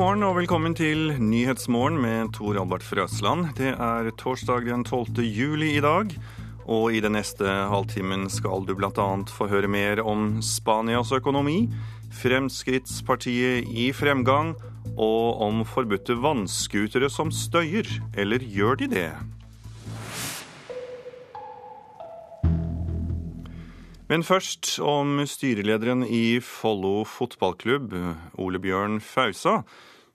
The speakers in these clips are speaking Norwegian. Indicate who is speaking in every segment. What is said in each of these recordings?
Speaker 1: morgen og velkommen til Nyhetsmorgen med Tor Albert Frøsland. Det er torsdag den 12. juli i dag. Og i den neste halvtimen skal du bl.a. få høre mer om Spanias økonomi, Fremskrittspartiet i fremgang, og om forbudte vannskutere som støyer. Eller gjør de det? Men først om styrelederen i Follo fotballklubb, Ole Bjørn Fausa,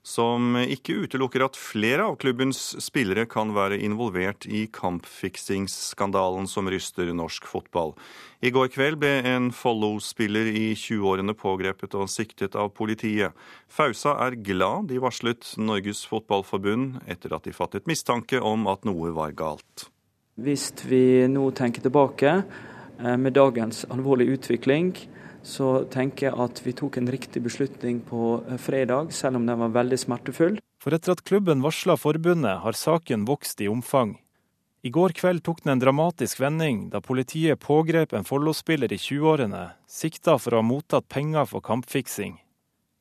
Speaker 1: som ikke utelukker at flere av klubbens spillere kan være involvert i kampfiksingsskandalen som ryster norsk fotball. I går kveld ble en Follo-spiller i 20-årene pågrepet og siktet av politiet. Fausa er glad de varslet Norges Fotballforbund etter at de fattet mistanke om at noe var galt.
Speaker 2: Hvis vi nå tenker tilbake, Eh, med dagens alvorlige utvikling så tenker jeg at vi tok en riktig beslutning på eh, fredag, selv om den var veldig smertefull.
Speaker 3: For etter at klubben varsla forbundet, har saken vokst i omfang. I går kveld tok den en dramatisk vending da politiet pågrep en Follo-spiller i 20-årene, sikta for å ha mottatt penger for kampfiksing.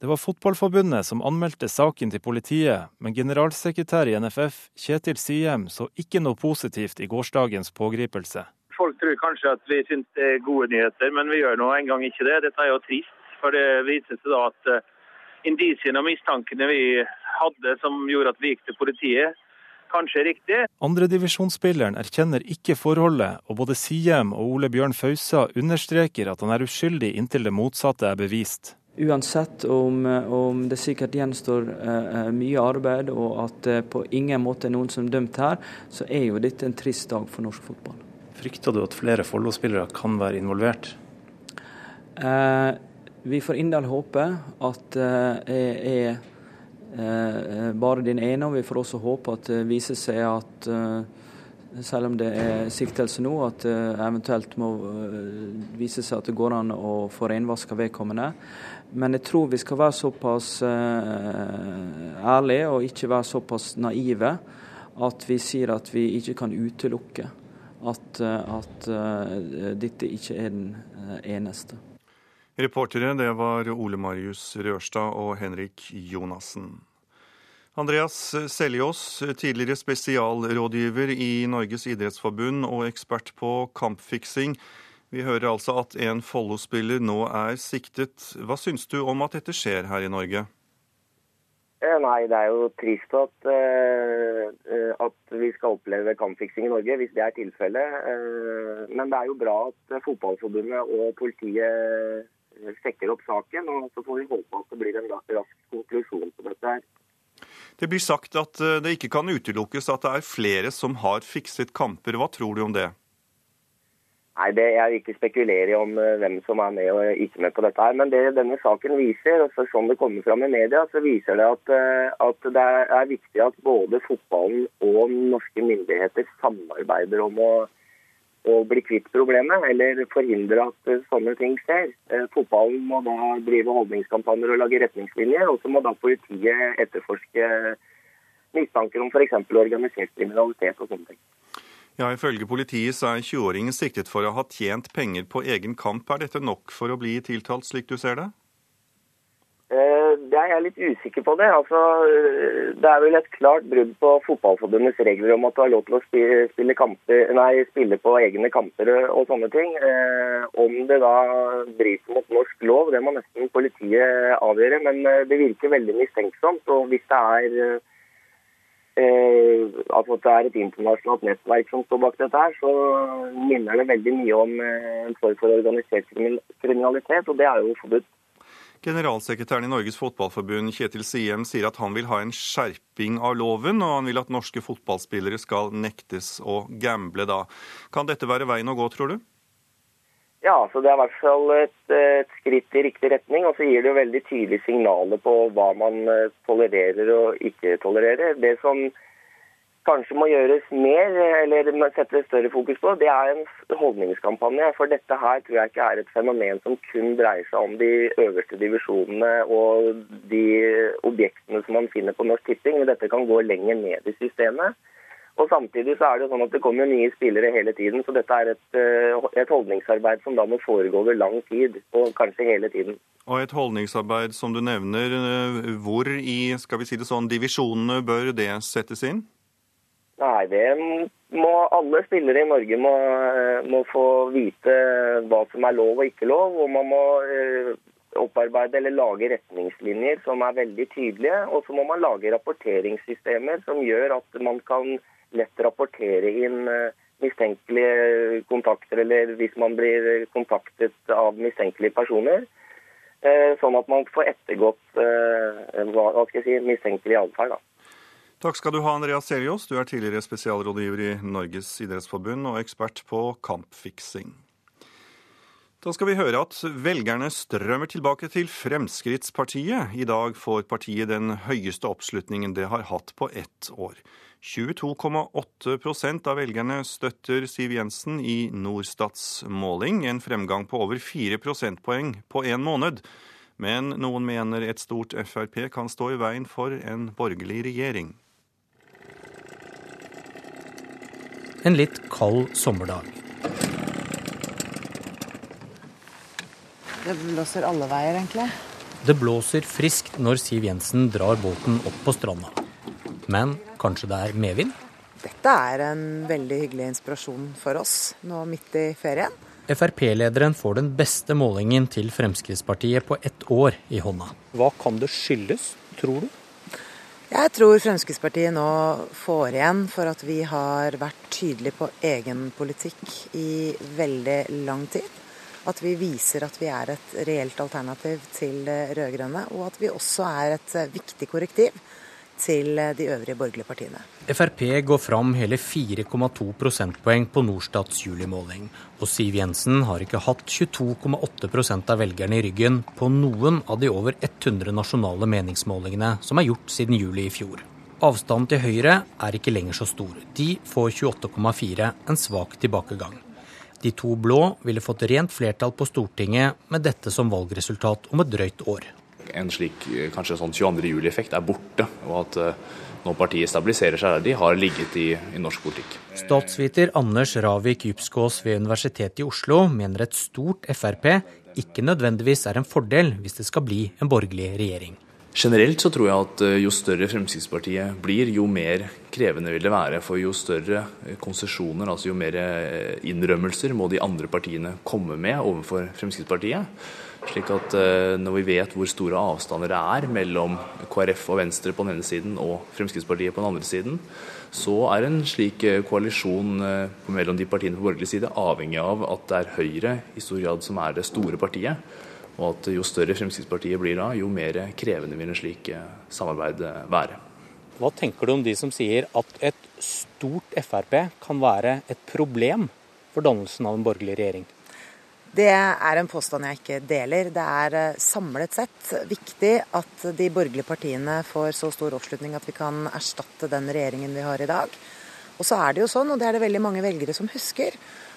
Speaker 3: Det var Fotballforbundet som anmeldte saken til politiet, men generalsekretær i NFF, Kjetil Siem, så ikke noe positivt i gårsdagens pågripelse.
Speaker 4: Folk tror kanskje at vi syns det er gode nyheter, men vi gjør nå engang ikke det. Dette er jo trist, for det viser seg da at uh, indisiene og mistankene vi hadde som gjorde at vi gikk til politiet, kanskje er riktig.
Speaker 3: Andredivisjonsspilleren erkjenner ikke forholdet, og både Siem og Ole Bjørn Fausa understreker at han er uskyldig inntil det motsatte er bevist.
Speaker 2: Uansett om, om, det sikkert gjenstår uh, mye arbeid og at det uh, på ingen måte er noen som er dømt her, så er jo dette en trist dag for norsk fotball.
Speaker 3: Frykter du at flere Follo-spillere kan være involvert?
Speaker 2: Eh, vi får inderlig håpe at det eh, er eh, bare den ene, og vi får også håpe at det viser seg at eh, selv om det er siktelse nå, at det eventuelt må eh, vise seg at det går an å få renvaska vedkommende. Men jeg tror vi skal være såpass eh, ærlige og ikke være såpass naive at vi sier at vi ikke kan utelukke at, eh, at uh, dette ikke er den uh, eneste.
Speaker 1: Reportere det var Ole Marius Rørstad og Henrik Jonassen. Andreas Seljås, tidligere spesialrådgiver i Norges idrettsforbund og ekspert på kampfiksing. Vi hører altså at en Follo-spiller nå er siktet. Hva syns du om at dette skjer her i Norge?
Speaker 5: Eh, nei, det er jo trist at, uh, at vi skal oppleve kampfiksing i Norge, hvis det er tilfellet. Men det er jo bra at Fotballforbundet og politiet sekker opp saken. og Så får vi håpe at det blir en rask konklusjon på dette. her.
Speaker 1: Det blir sagt at det ikke kan utelukkes at det er flere som har fikset kamper. Hva tror du om det?
Speaker 5: Nei, det, Jeg vil ikke spekulere om uh, hvem som er med og ikke med på dette. her, Men det denne saken viser, og sånn det kommer fram i media, så viser det at, uh, at det er, viktig at både fotballen og norske myndigheter samarbeider om å, å bli kvitt problemet, eller forhindre at uh, sånne ting skjer. fotballen må da drive holdningskampanjer og lage retningslinjer, og så må da politiet etterforske mistanker om f.eks. organisert kriminalitet og sånne ting.
Speaker 1: Ja, Ifølge politiet så er 20-åringen siktet for å ha tjent penger på egen kamp. Er dette nok for å bli tiltalt, slik du ser det?
Speaker 5: Jeg er litt usikker på. Det Altså, det er vel et klart brudd på Fotballforbundets regler om at du har lov til å spille, kamper, nei, spille på egne kamper og sånne ting. Eh, om det da bryter mot norsk lov, det må nesten politiet avgjøre. Men eh, det virker veldig mistenksomt. Og hvis det er eh, at det er et internasjonalt nettverk som står bak dette, her, så minner det veldig mye om eh, en form for organisert kriminalitet, og det er jo forbudt.
Speaker 1: Generalsekretæren i Norges Fotballforbund Kjetil Siem sier at han vil ha en skjerping av loven, og han vil at norske fotballspillere skal nektes å gamble da. Kan dette være veien å gå, tror du?
Speaker 5: Ja, så det er i hvert fall et, et, skritt i riktig retning. Og så gir det jo veldig tydelige signaler på hva man eh, tolererer og ikke tolererer. Det som kanskje må gjøres mer, eller settes større fokus på, det er en holdningskampanje. For dette her tror jeg ikke er et fenomen som kun dreier seg om de øverste divisjonene og de objektene som man finner på Norsk Tipping. Dette kan gå lenger ned i systemet. Og Samtidig så er det sånn at det kommer nye spillere hele tiden, så dette er et, eh, et holdningsarbeid som da må foregå over lang tid, og kanskje hele tiden.
Speaker 1: Og et holdningsarbeid som du nevner, eh, hvor i skal vi si det sånn, divisjonene bør det settes inn?
Speaker 5: Nei, det må alle spillere i Norge må, må, få vite hva som er lov og ikke lov. Og man må opparbeide eller lage retningslinjer som er veldig tydelige. Og så må man lage rapporteringssystemer som gjør at man kan lett rapportere inn eh, mistenkelige kontakter, eller hvis man blir kontaktet av mistenkelige personer. Eh, sånn at man får ettergått eh, hva skal jeg si, mistenkelig atferd.
Speaker 1: Takk skal du ha, Andreas Seljås. Du er tidligere spesialrådgiver i Norges idrettsforbund og ekspert på kampfiksing. Da skal vi høre at velgerne strømmer tilbake til Fremskrittspartiet. I dag får partiet den høyeste oppslutningen det har hatt på ett år. 22,8% av velgerne støtter Siv Jensen i Norstats måling, en fremgang på over 4 prosentpoeng på én måned. Men noen mener et stort Frp kan stå i veien for en borgerlig regjering.
Speaker 6: En litt kald sommerdag.
Speaker 7: Det blåser alle veier, egentlig.
Speaker 6: Det blåser friskt når Siv Jensen drar båten opp på stranda. Men kanskje det er medvind?
Speaker 7: Dette er en veldig hyggelig inspirasjon for oss nå midt i ferien.
Speaker 6: Frp-lederen får den beste målingen til Fremskrittspartiet på ett år i hånda. Hva kan det skyldes, tror du?
Speaker 7: Jeg tror Fremskrittspartiet nå får igjen for at vi har vært tydelige på egen politikk i veldig lang tid. At vi viser at vi er et reelt alternativ til det rød-grønne, og at vi også er et viktig korrektiv til eh, de øvrige borgerlige partiene.
Speaker 6: Frp går fram hele 4,2 prosentpoeng på Norstats julimåling. Og Siv Jensen har ikke hatt 22,8 av velgerne i ryggen på noen av de over 100 nasjonale meningsmålingene som er gjort siden juli i fjor. Avstanden til Høyre er ikke lenger så stor. De får 28,4, en svak tilbakegang. De to blå ville fått rent flertall på Stortinget med dette som valgresultat om et drøyt år.
Speaker 8: En slik kanskje sånn 22. juli-effekt er borte, og at eh, når partiet stabiliserer seg der de har ligget i, i norsk politikk.
Speaker 6: Statsviter Anders Ravik Djupskås ved Universitetet i Oslo mener et stort Frp ikke nødvendigvis er en fordel hvis det skal bli en borgerlig regjering.
Speaker 8: Generelt så tror jeg at eh, jo større Fremskrittspartiet blir, jo mer krevende vil det være. For jo større eh, konsesjoner, altså jo mer eh, innrømmelser må de andre partiene komme med overfor Fremskrittspartiet. Slik at når vi vet hvor store avstander det er mellom KrF og Venstre på den ene siden og Fremskrittspartiet på den andre siden, så er en slik koalisjon mellom de partiene på borgerlig side avhengig av at det er Høyre i stor grad som er det store partiet. Og at jo større Fremskrittspartiet blir da, jo mer krevende vil en slik eh, samarbeid eh, være.
Speaker 6: Hva tenker du om de som sier at et stort Frp kan være et problem for dannelsen av en borgerlig regjering?
Speaker 7: Det er en påstand jeg ikke deler. Det er eh, samlet sett viktig at de borgerlige partiene får så stor oppslutning at vi kan erstatte den regjeringen vi har i dag. Og så er det jo sånn, og det er det veldig mange velgere som husker,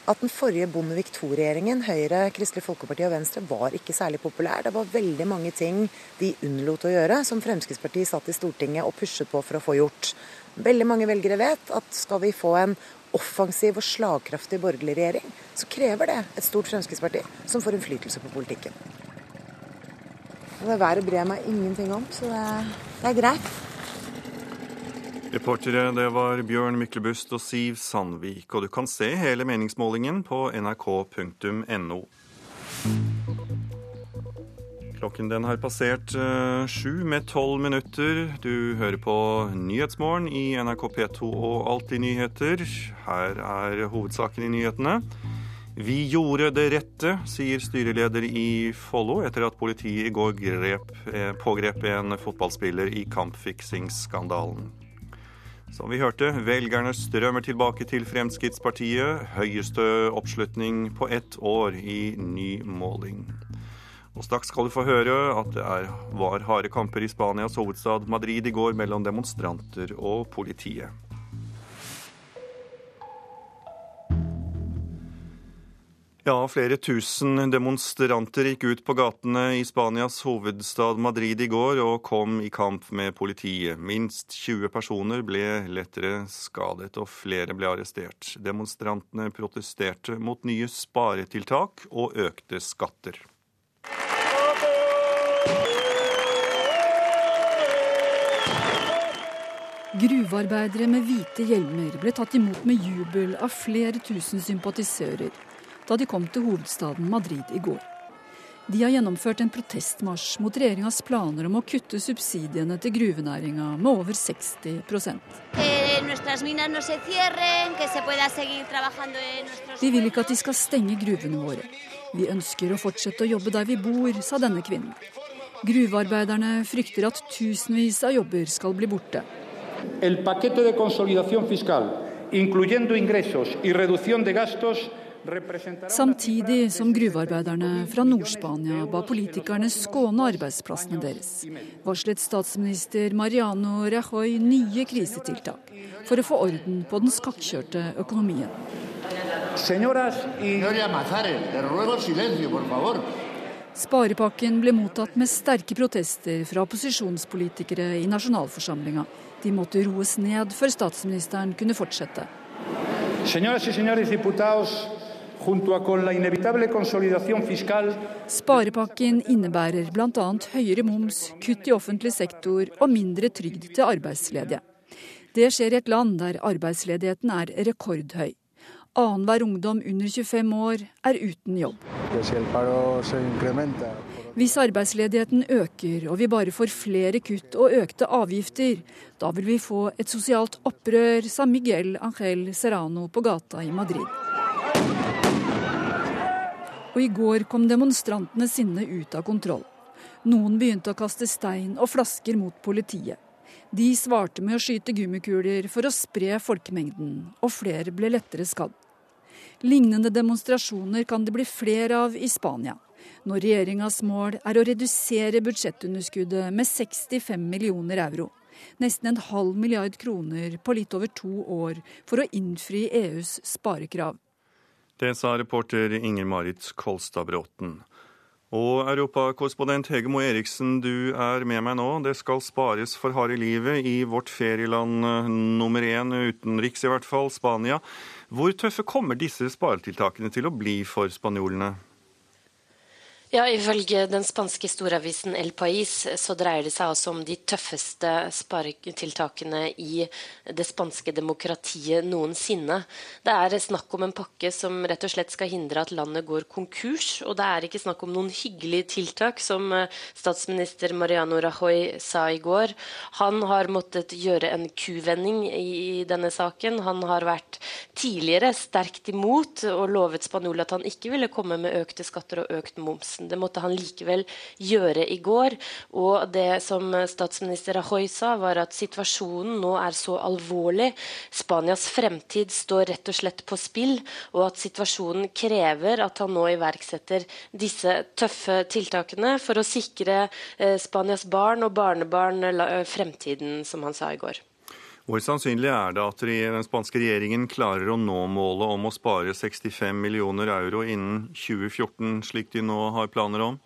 Speaker 7: at den forrige Bondevik II-regjeringen, Høyre, Kristelig Folkeparti og Venstre, var ikke særlig populær. Det var veldig mange ting de unnlot å gjøre, som Fremskrittspartiet satt i Stortinget og pushet på for å få gjort. Veldig mange velgere vet at skal vi få en offensiv og slagkraftig borgerlig regjering, så krever det et stort Fremskrittsparti som får innflytelse på politikken. Og det været bryr jeg meg ingenting om, så det, det er greit.
Speaker 1: Reportere det var Bjørn Myklebust og Siv Sandvik. Og du kan se hele meningsmålingen på nrk.no. Klokken den har passert uh, sju med tolv minutter. Du hører på Nyhetsmorgen i NRK P2 og Alltid nyheter. Her er hovedsaken i nyhetene. Vi gjorde det rette, sier styreleder i Follo etter at politiet i går grep, eh, pågrep en fotballspiller i kampfiksingsskandalen. Som vi hørte, velgerne strømmer tilbake til Fremskrittspartiet. Høyeste oppslutning på ett år i ny måling. Og Straks skal du få høre at det er, var harde kamper i Spanias hovedstad Madrid i går mellom demonstranter og politiet. Ja, flere tusen demonstranter gikk ut på gatene i Spanias hovedstad Madrid i går og kom i kamp med politiet. Minst 20 personer ble lettere skadet og flere ble arrestert. Demonstrantene protesterte mot nye sparetiltak og økte skatter.
Speaker 9: Gruvearbeidere med hvite hjelmer ble tatt imot med jubel av flere tusen sympatisører da de kom til hovedstaden Madrid i går. De har gjennomført en protestmarsj mot regjeringas planer om å kutte subsidiene til gruvenæringa med over 60% Vi vil ikke at de skal stenge gruvene våre. Vi ønsker å fortsette å jobbe der vi bor, sa denne kvinnen. Gruvearbeiderne frykter at tusenvis av jobber skal bli borte. El paquete de consolidación fiscal, incluyendo ingresos y reducción de gastos, Samtidig som gruvearbeiderne fra Nord-Spania ba politikerne skåne arbeidsplassene deres, varslet statsminister Mariano Rajoy nye krisetiltak for å få orden på den skakkjørte økonomien. Sparepakken ble mottatt med sterke protester fra opposisjonspolitikere i nasjonalforsamlinga. De måtte roes ned før statsministeren kunne fortsette. Sparepakken innebærer bl.a. høyere moms, kutt i offentlig sektor og mindre trygd til arbeidsledige. Det skjer i et land der arbeidsledigheten er rekordhøy. Annenhver ungdom under 25 år er uten jobb. Hvis arbeidsledigheten øker og vi bare får flere kutt og økte avgifter, da vil vi få et sosialt opprør, sa Miguel Angel Serrano på gata i Madrid og i går kom demonstrantenes sinne ut av kontroll. Noen begynte å kaste stein og flasker mot politiet. De svarte med å skyte gummikuler for å spre folkemengden, og flere ble lettere skadd. Lignende demonstrasjoner kan det bli flere av i Spania, når regjeringas mål er å redusere budsjettunderskuddet med 65 millioner euro. Nesten en halv milliard kroner på litt over to år for å innfri EUs sparekrav.
Speaker 1: Det sa reporter Inger Marit Kolstad Bråten. Og europakorrespondent Hege Moe Eriksen, du er med meg nå. Det skal spares for harde livet i vårt ferieland eh, nummer én, utenriks i hvert fall, Spania. Hvor tøffe kommer disse sparetiltakene til å bli for spanjolene?
Speaker 10: Ja, Ifølge den spanske storavisen El Pais så dreier det seg altså om de tøffeste sparetiltakene i det spanske demokratiet noensinne. Det er snakk om en pakke som rett og slett skal hindre at landet går konkurs. Og det er ikke snakk om noen hyggelige tiltak, som eh, statsminister Mariano Rajoy sa i går. Han har måttet gjøre en kuvending i denne saken. Han har vært tidligere sterkt imot og lovet Spanjol at han ikke ville komme med økte skatter og økt moms. Det måtte han likevel gjøre i går. Og det som statsminister Rajoy sa, var at situasjonen nå er så alvorlig. Spanias fremtid står rett og slett på spill, og at situasjonen krever at han nå iverksetter disse tøffe tiltakene for å sikre eh, Spanias barn og barnebarn fremtiden, som han sa i går.
Speaker 1: Hvor sannsynlig er det at den spanske regjeringen klarer å nå målet om å spare 65 millioner euro innen 2014, slik de nå har planer om?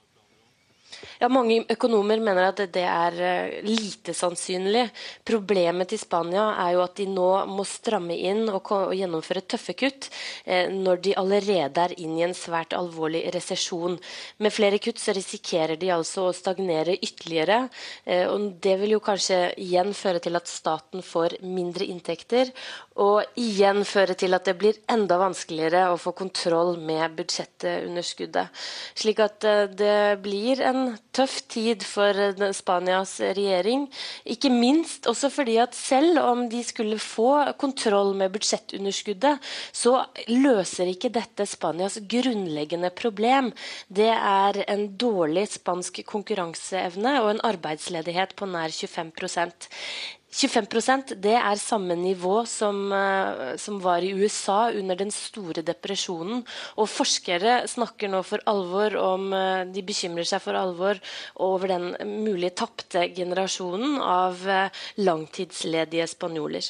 Speaker 10: Ja, Mange økonomer mener at det er eh, lite sannsynlig. Problemet til Spania er jo at de nå må stramme inn og, gjennomføre tøffe kutt eh, når de allerede er inn i en svært alvorlig resesjon. Med flere kutt så risikerer de altså å stagnere ytterligere. Eh, og Det vil jo kanskje igjen føre til at staten får mindre inntekter, og igjen føre til at det blir enda vanskeligere å få kontroll med budsjettunderskuddet. Slik at det blir en tøff tid for eh, Spanias regjering. Ikke minst også fordi at selv om de skulle få kontroll med budsjettunderskuddet, så løser ikke dette Spanias grunnleggende problem. Det er en dårlig spansk konkurranseevne og en arbeidsledighet på nær 25 25% det er samme nivå som, eh, som, var i USA under den store depresjonen. Og forskere snakker nå for alvor om eh, De bekymrer seg for alvor over den mulige tapte generasjonen av eh, langtidsledige spanjoler.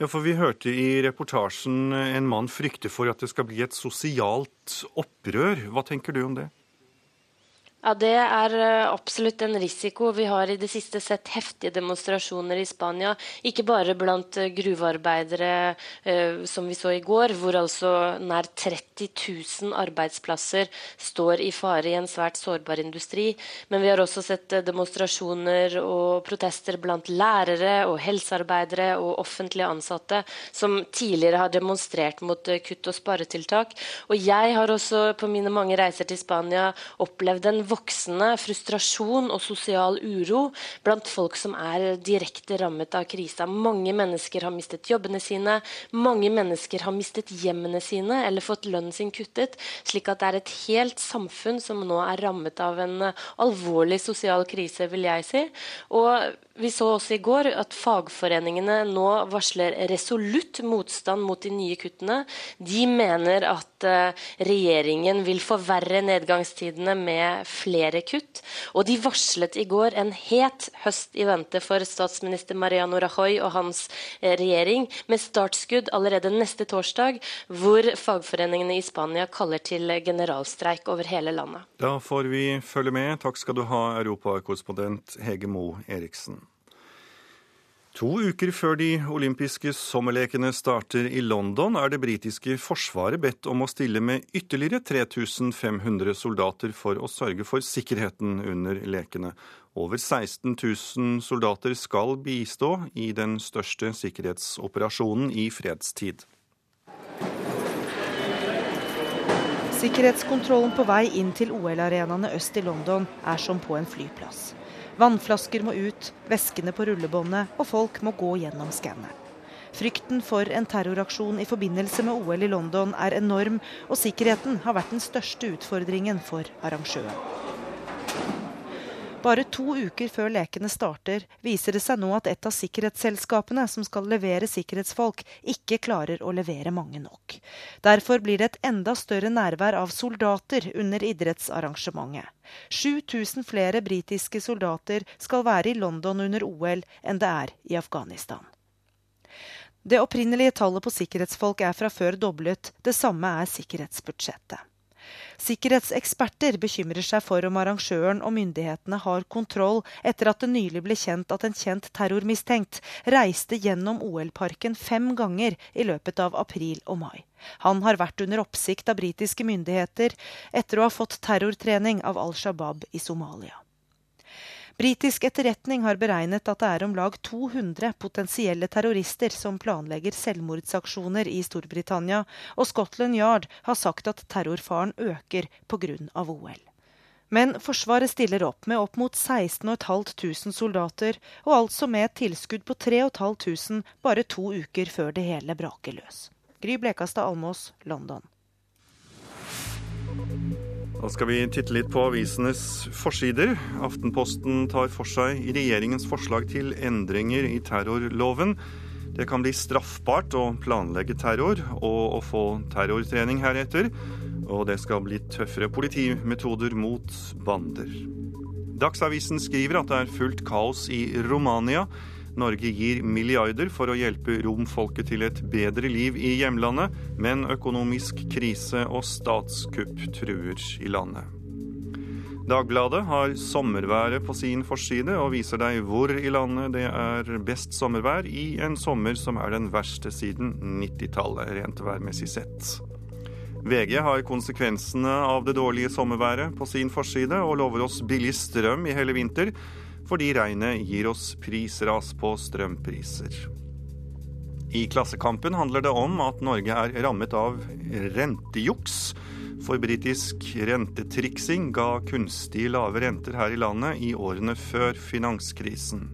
Speaker 1: Ja, for Vi hørte i reportasjen en mann frykte for at det skal bli et sosialt opprør. Hva tenker du om det?
Speaker 10: Ja, Det er eh, absolutt en risiko. Vi har i det siste sett heftige demonstrasjoner i Spania. Ikke bare blant eh, gruvearbeidere, eh, som vi så i går, hvor altså nær 30 000 arbeidsplasser står i fare i en svært sårbar industri. Men vi har også sett demonstrasjoner og protester blant lærere og helsearbeidere og offentlige ansatte, som tidligere har demonstrert mot kutt og sparetiltak. Og jeg har også på mine mange reiser til Spania opplevd en voksende frustrasjon og sosial uro blant folk som er direkte rammet av krisa. Mange mennesker har mistet jobbene sine, mange mennesker har mistet hjemmene sine eller fått lønnen sin kuttet, slik at det er et helt samfunn som nå er rammet av en alvorlig sosial krise, vil jeg si. Og vi så også i går at fagforeningene nå varsler resolutt motstand mot de nye kuttene. De mener at uh, regjeringen vil forverre nedgangstidene med flere kutt. Og de varslet i går en het høst i vente for statsminister Mariano Rajoy og hans uh, regjering, med startskudd allerede neste torsdag, hvor fagforeningene i Spania kaller til generalstreik over hele landet.
Speaker 1: Da får vi følge med. Takk skal du ha, europakorrespondent Hege Moe Eriksen. To uker før de olympiske sommerlekene starter i London, er det britiske forsvaret bedt om å stille med ytterligere 3500 soldater for å sørge for sikkerheten under lekene. Over 16 000 soldater skal bistå i den største sikkerhetsoperasjonen i fredstid.
Speaker 11: Sikkerhetskontrollen på vei inn til OL-arenaene øst i London er som på en flyplass. Vannflasker må ut, veskene på rullebåndet, og folk må gå gjennom skanneren. Frykten for en terroraksjon i forbindelse med OL i London er enorm, og sikkerheten har vært den største utfordringen for arrangøren. Bare to uker før lekene starter, viser det seg nå at et av sikkerhetsselskapene som skal levere sikkerhetsfolk, ikke klarer å levere mange nok. Derfor blir det et enda større nærvær av soldater under idrettsarrangementet. 7000 flere britiske soldater skal være i London under OL enn det er i Afghanistan. Det opprinnelige tallet på sikkerhetsfolk er fra før doblet, det samme er sikkerhetsbudsjettet. Sikkerhetseksperter bekymrer seg for om arrangøren og myndighetene har kontroll etter at det nylig ble kjent at en kjent terrormistenkt reiste gjennom OL-parken fem ganger i løpet av april og mai. Han har vært under oppsikt av britiske myndigheter etter å ha fått terrortrening av Al Shabaab i Somalia. Britisk etterretning har beregnet at det er om lag 200 potensielle terrorister som planlegger selvmordsaksjoner i Storbritannia, og Scotland Yard har sagt at terrorfaren øker pga. OL. Men Forsvaret stiller opp med opp mot 16.500 soldater, og altså med et tilskudd på 3500 bare to uker før det hele braker løs. Gry Blekastad Almås, London.
Speaker 1: Da skal vi titte litt på avisenes forsider. Aftenposten tar for seg regjeringens forslag til endringer i terrorloven. Det kan bli straffbart å planlegge terror og å få terrortrening heretter. Og det skal bli tøffere politimetoder mot bander. Dagsavisen skriver at det er fullt kaos i Romania. Norge gir milliarder for å hjelpe romfolket til et bedre liv i hjemlandet, men økonomisk krise og statskupp truer i landet. Dagbladet har sommerværet på sin forside og viser deg hvor i landet det er best sommervær i en sommer som er den verste siden 90-tallet, rent værmessig sett. VG har konsekvensene av det dårlige sommerværet på sin forside og lover oss billig strøm i hele vinter, fordi regnet gir oss prisras på strømpriser. I Klassekampen handler det om at Norge er rammet av rentejuks. For britisk rentetriksing ga kunstig lave renter her i landet i årene før finanskrisen.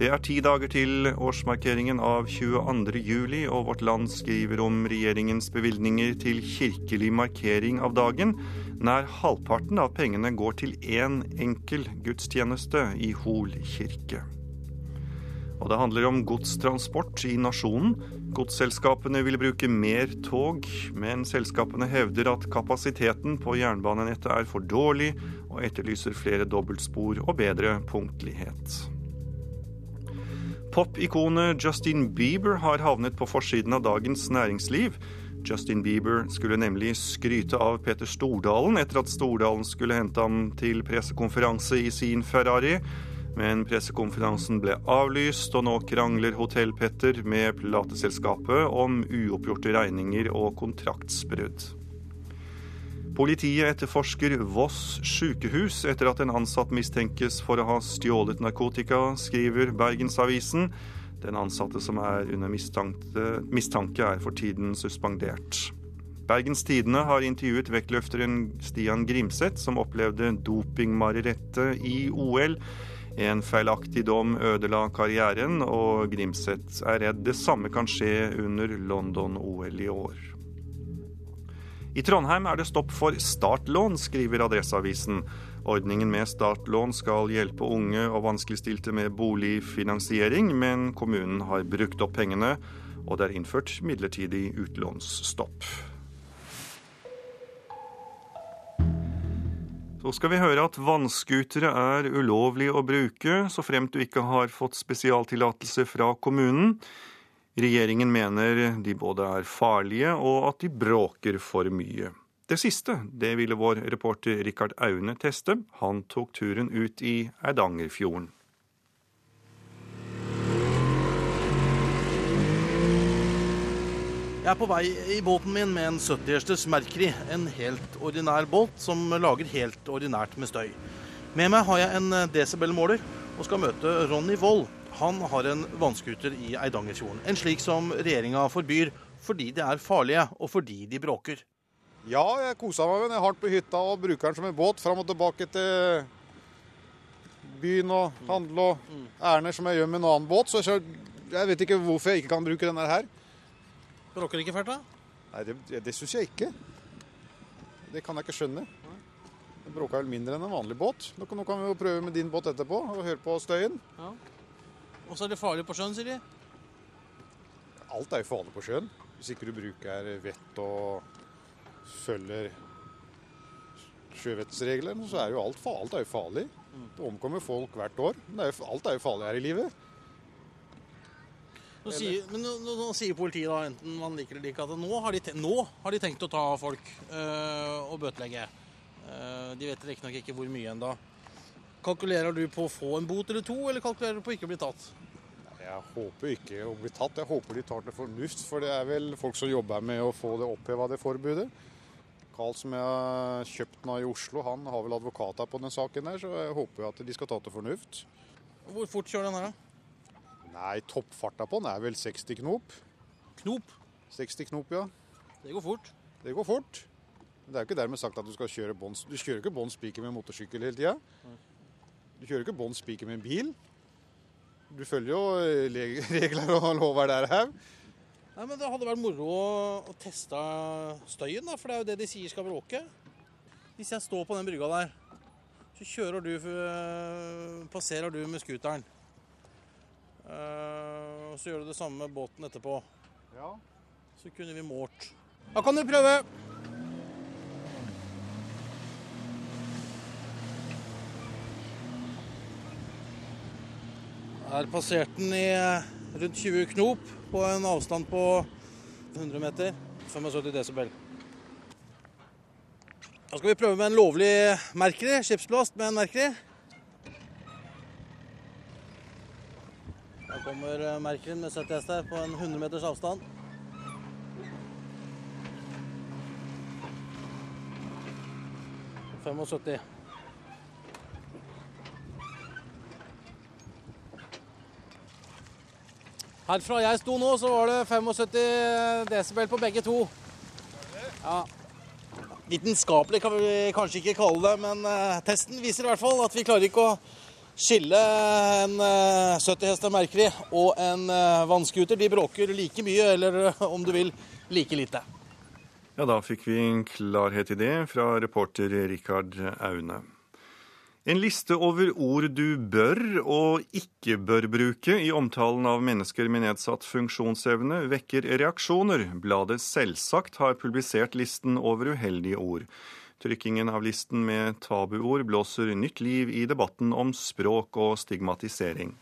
Speaker 1: Det er ti dager til årsmarkeringen av 22. juli, og Vårt Land skriver om regjeringens bevilgninger til kirkelig markering av dagen, Nær halvparten av pengene går til én enkel gudstjeneste i Hol kirke. Og det handler om godstransport i nasjonen. Godsselskapene vil bruke mer tog, men selskapene hevder at kapasiteten på jernbanenettet er for dårlig, og etterlyser flere dobbeltspor og bedre punktlighet. Popikonet Justin Bieber har havnet på forsiden av Dagens Næringsliv. Justin Bieber skulle nemlig skryte av Peter Stordalen etter at Stordalen skulle hente ham til pressekonferanse i sin Ferrari. Men pressekonferansen ble avlyst, og nå krangler Hotell-Petter med plateselskapet om uoppgjorte regninger og kontraktsbrudd. Politiet etterforsker Voss sykehus etter at en ansatt mistenkes for å ha stjålet narkotika, skriver Bergensavisen. Den ansatte som er under mistanke, mistanke er for tiden suspendert. Bergens Tidende har intervjuet vektløfteren Stian Grimseth, som opplevde dopingmarerittet i OL. En feilaktig dom ødela karrieren, og Grimseth er redd det samme kan skje under London-OL i år. I Trondheim er det stopp for startlån, skriver Adresseavisen. Ordningen med startlån skal hjelpe unge og vanskeligstilte med boligfinansiering, men kommunen har brukt opp pengene, og det er innført midlertidig utlånsstopp. Så skal vi høre at vannskutere er ulovlig å bruke, så fremt du ikke har fått spesialtillatelse fra kommunen. Regjeringen mener de både er farlige og at de bråker for mye. Det siste det ville vår reporter Rikard Aune teste. Han tok turen ut i Eidangerfjorden.
Speaker 12: Jeg er på vei i båten min med en 70-hjertes Mercury, en helt ordinær båt som lager helt ordinært med støy. Med meg har jeg en desibelmåler og skal møte Ronny Wold. Han har en vannskuter i Eidangerfjorden. En slik som regjeringa forbyr fordi de er farlige og fordi de bråker.
Speaker 13: Ja, jeg kosa meg med den hardt på hytta og bruker den som en båt fram og tilbake til byen og handle og ærender som jeg gjør med en annen båt. Så jeg vet ikke hvorfor jeg ikke kan bruke denne her.
Speaker 12: Bråker ikke fælt, da?
Speaker 13: Nei, det, det syns jeg ikke. Det kan jeg ikke skjønne. Det bråker vel mindre enn en vanlig båt. Nå kan vi jo prøve med din båt etterpå og høre på støyen.
Speaker 12: Ja. Og så er det farlig på sjøen, sier de?
Speaker 13: Alt er jo farlig på sjøen. Hvis ikke du bruker vett og følger sjøvettsreglene, så er jo alt, alt er jo farlig. Det omkommer folk hvert år. Men er jo, alt er jo farlig her i livet.
Speaker 12: Nå sier, men nå, nå, sier politiet, da, enten man liker det eller ikke, at nå har de, nå har de tenkt å ta folk øh, og bøtelegge. Uh, de vet riktignok ikke hvor mye ennå. Kalkulerer du på å få en bot eller to, eller kalkulerer du på ikke å bli tatt?
Speaker 13: Jeg håper ikke å bli tatt. Jeg håper de tar til fornuft, for det er vel folk som jobber med å få det oppheva, det forbudet. Carl som jeg har kjøpt nå i Oslo, han har vel advokater på den saken der, så jeg håper at de skal ta til fornuft.
Speaker 12: Hvor fort kjører den her, da?
Speaker 13: Nei, toppfarta på den er vel 60 knop.
Speaker 12: Knop?
Speaker 13: 60 knop, ja.
Speaker 12: Det går fort.
Speaker 13: Det går fort. Men det er jo ikke dermed sagt at du skal kjøre bånn Du kjører ikke bånn spiker med motorsykkel hele tida. Du kjører ikke bånn spiker med en bil. Du følger jo regler og lover der her.
Speaker 12: Nei, men Det hadde vært moro å, teste støyen, da, for det er jo det de sier skal bråke. Hvis jeg står på den brygga der, så kjører du, passerer du med scooteren. Uh, så gjør du det samme med båten etterpå.
Speaker 13: Ja.
Speaker 12: Så kunne vi målt. Da kan du prøve. Her passerte den i rundt 20 knop på en avstand på 100 meter. 75 desibel. Da skal vi prøve med en lovlig merkeri. skipsblast med en merkeri. Da kommer Mercury'n med 70 hester på en 100 meters avstand. Femogsytti. Herfra jeg sto nå, så var det 75 desibel på begge to. Ja. Vitenskapelig kan vi kanskje ikke kalle det, men uh, testen viser i hvert fall at vi klarer ikke å skille en uh, 70 hester Mercury og en uh, vannskuter. De bråker like mye, eller om du vil, like lite.
Speaker 1: Ja, da fikk vi en klarhet i det fra reporter Rikard Aune. En liste over ord du bør og ikke bør bruke i omtalen av mennesker med nedsatt funksjonsevne, vekker reaksjoner. Bladet Selvsagt har publisert listen over uheldige ord. Trykkingen av listen med tabuord blåser nytt liv i debatten om språk og stigmatisering.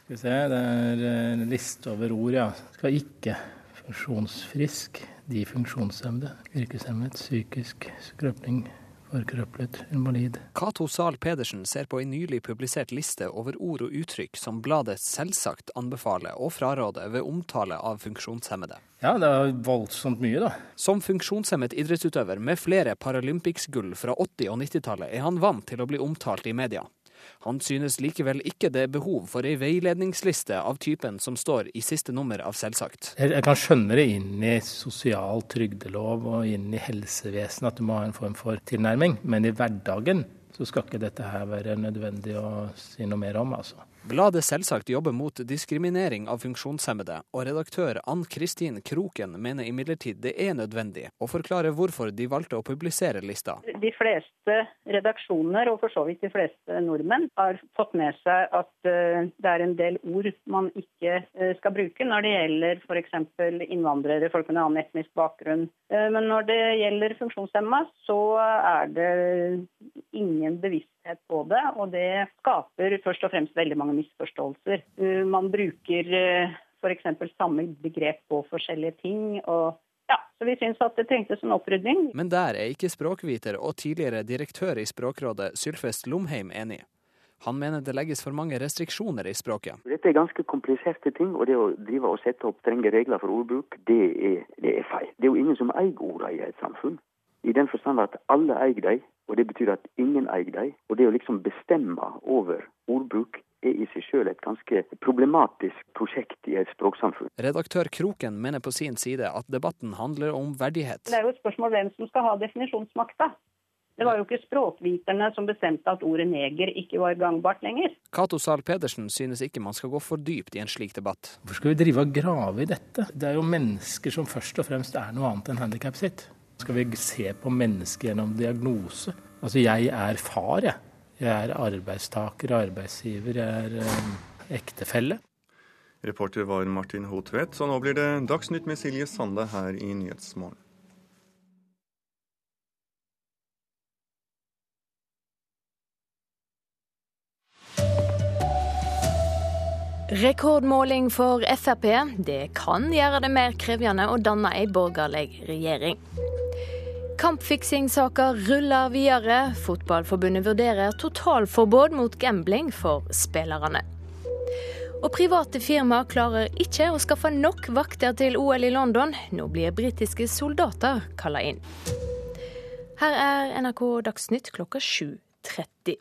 Speaker 14: Skal vi se, det er en liste over ord, ja. Skal ikke. Funksjonsfrisk, de funksjonshemmede, yrkeshemmet, psykisk skrøpning, forkrøplet, invalid.
Speaker 15: Cato Zahl Pedersen ser på en nylig publisert liste over ord og uttrykk som bladet selvsagt anbefaler og fraråder ved omtale av funksjonshemmede.
Speaker 14: Ja, det er voldsomt mye, da.
Speaker 15: Som funksjonshemmet idrettsutøver med flere Paralympics-gull fra 80- og 90-tallet er han vant til å bli omtalt i media. Han synes likevel ikke det er behov for ei veiledningsliste av typen som står i siste nummer av Selvsagt.
Speaker 14: Jeg, kan skjønne det inn i sosial trygdelov og inn i helsevesenet at du må ha en form for tilnærming, men i hverdagen så skal ikke dette her være nødvendig å si noe mer om, altså.
Speaker 15: Bladet Selvsagt jobber mot diskriminering av funksjonshemmede, og redaktør Ann Kristin Kroken mener imidlertid det er nødvendig å forklare hvorfor de valgte å publisere lista.
Speaker 16: De fleste redaksjoner, og for så vidt de fleste nordmenn, har fått med seg at eh, det er en del ord man ikke eh, skal bruke når det gjelder f.eks. innvandrere, folk med annen etnisk bakgrunn. Eh, men når det gjelder funksjonshemma, så er det ingen bevissthet på det, og det skaper først og fremst veldig mange misforståelser. Uh, Man bruker f.eks. samme begrep på forskjellige ting. og ja, så Vi syns at det trengtes en opprydning.
Speaker 15: Men der er ikke språkviter og tidligere direktør i Språkrådet Sylfest Lomheim enig. Han mener det legges for mange restriksjoner i språket.
Speaker 17: Dette er ganske kompliserte ting, og det å drive og sette opp strenge regler for ordbruk, det er, det er feil. Det er jo ingen som eier ordene i et samfunn. I den forstand at alle eier dem, og det betyr at ingen eier dem. Og det å liksom bestemme over ordbruk er i seg selv et ganske problematisk prosjekt i et språksamfunn.
Speaker 15: Redaktør Kroken mener på sin side at debatten handler om verdighet.
Speaker 16: Det er jo et spørsmål hvem som skal ha definisjonsmakta. Det var jo ikke språkviterne som bestemte at ordet neger ikke var gangbart lenger.
Speaker 15: Cato Zahl Pedersen synes ikke man skal gå for dypt i en slik debatt.
Speaker 14: Hvorfor skal vi drive og grave i dette? Det er jo mennesker som først og fremst er noe annet enn handikapet sitt. Skal vi se på mennesket gjennom diagnose? Altså, jeg er far, jeg. Jeg er arbeidstaker, arbeidsgiver, jeg er um, ektefelle.
Speaker 1: Reporter var Martin Hotvedt, så nå blir det Dagsnytt med Silje Sande her i Nyhetsmorgen.
Speaker 18: Rekordmåling for Frp. Det kan gjøre det mer krevende å danne ei borgerlig regjering. Kampfiksingssaker ruller videre. Fotballforbundet vurderer totalforbud mot gambling for spillerne. Og private firmaer klarer ikke å skaffe nok vakter til OL i London. Nå blir britiske soldater kalla inn. Her er NRK Dagsnytt klokka 7.30.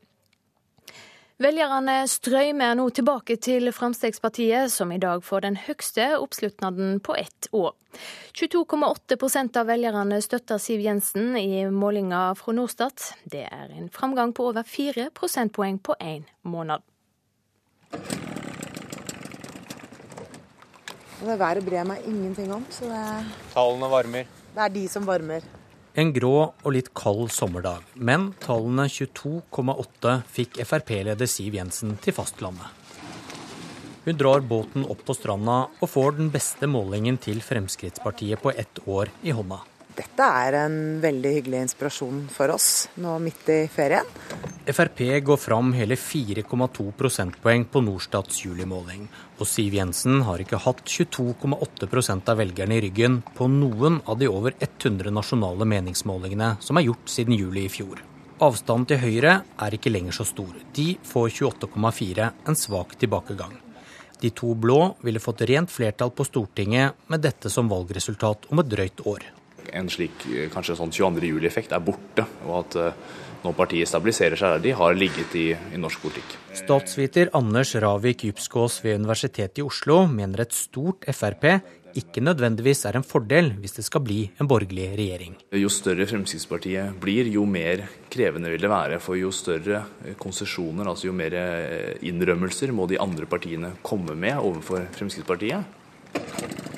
Speaker 18: Velgerne strømmer nå tilbake til Fremskrittspartiet, som i dag får den høyeste oppslutnaden på ett år. 22,8% av velgerne støtter Siv Jensen i målinga fra Norstat. Det er en framgang på over fire prosentpoeng på én måned.
Speaker 7: Det været bryr jeg meg ingenting om, så det,
Speaker 19: Tallene varmer.
Speaker 7: det er de som varmer.
Speaker 6: En grå og litt kald sommerdag, men tallene 22,8 fikk Frp-leder Siv Jensen til fastlandet. Hun drar båten opp på stranda og får den beste målingen til Fremskrittspartiet på ett år i hånda.
Speaker 7: Dette er en veldig hyggelig inspirasjon for oss nå midt i ferien.
Speaker 6: Frp går fram hele 4,2 prosentpoeng på Norstats julimåling. Og Siv Jensen har ikke hatt 22,8% av velgerne i ryggen på noen av de over 100 nasjonale meningsmålingene som er gjort siden juli i fjor. Avstanden til Høyre er ikke lenger så stor. De får 28,4, en svak tilbakegang. De to blå ville fått rent flertall på Stortinget med dette som valgresultat om et drøyt år.
Speaker 8: En slik kanskje sånn 22. juli-effekt er borte, og at når partiet stabiliserer seg de har ligget i, i norsk politikk.
Speaker 6: Statsviter Anders Ravik Djupskås ved Universitetet i Oslo mener et stort Frp ikke nødvendigvis er en fordel hvis det skal bli en borgerlig regjering.
Speaker 8: Jo større Fremskrittspartiet blir, jo mer krevende vil det være. For jo større konsesjoner, altså jo mer innrømmelser må de andre partiene komme med overfor Fremskrittspartiet.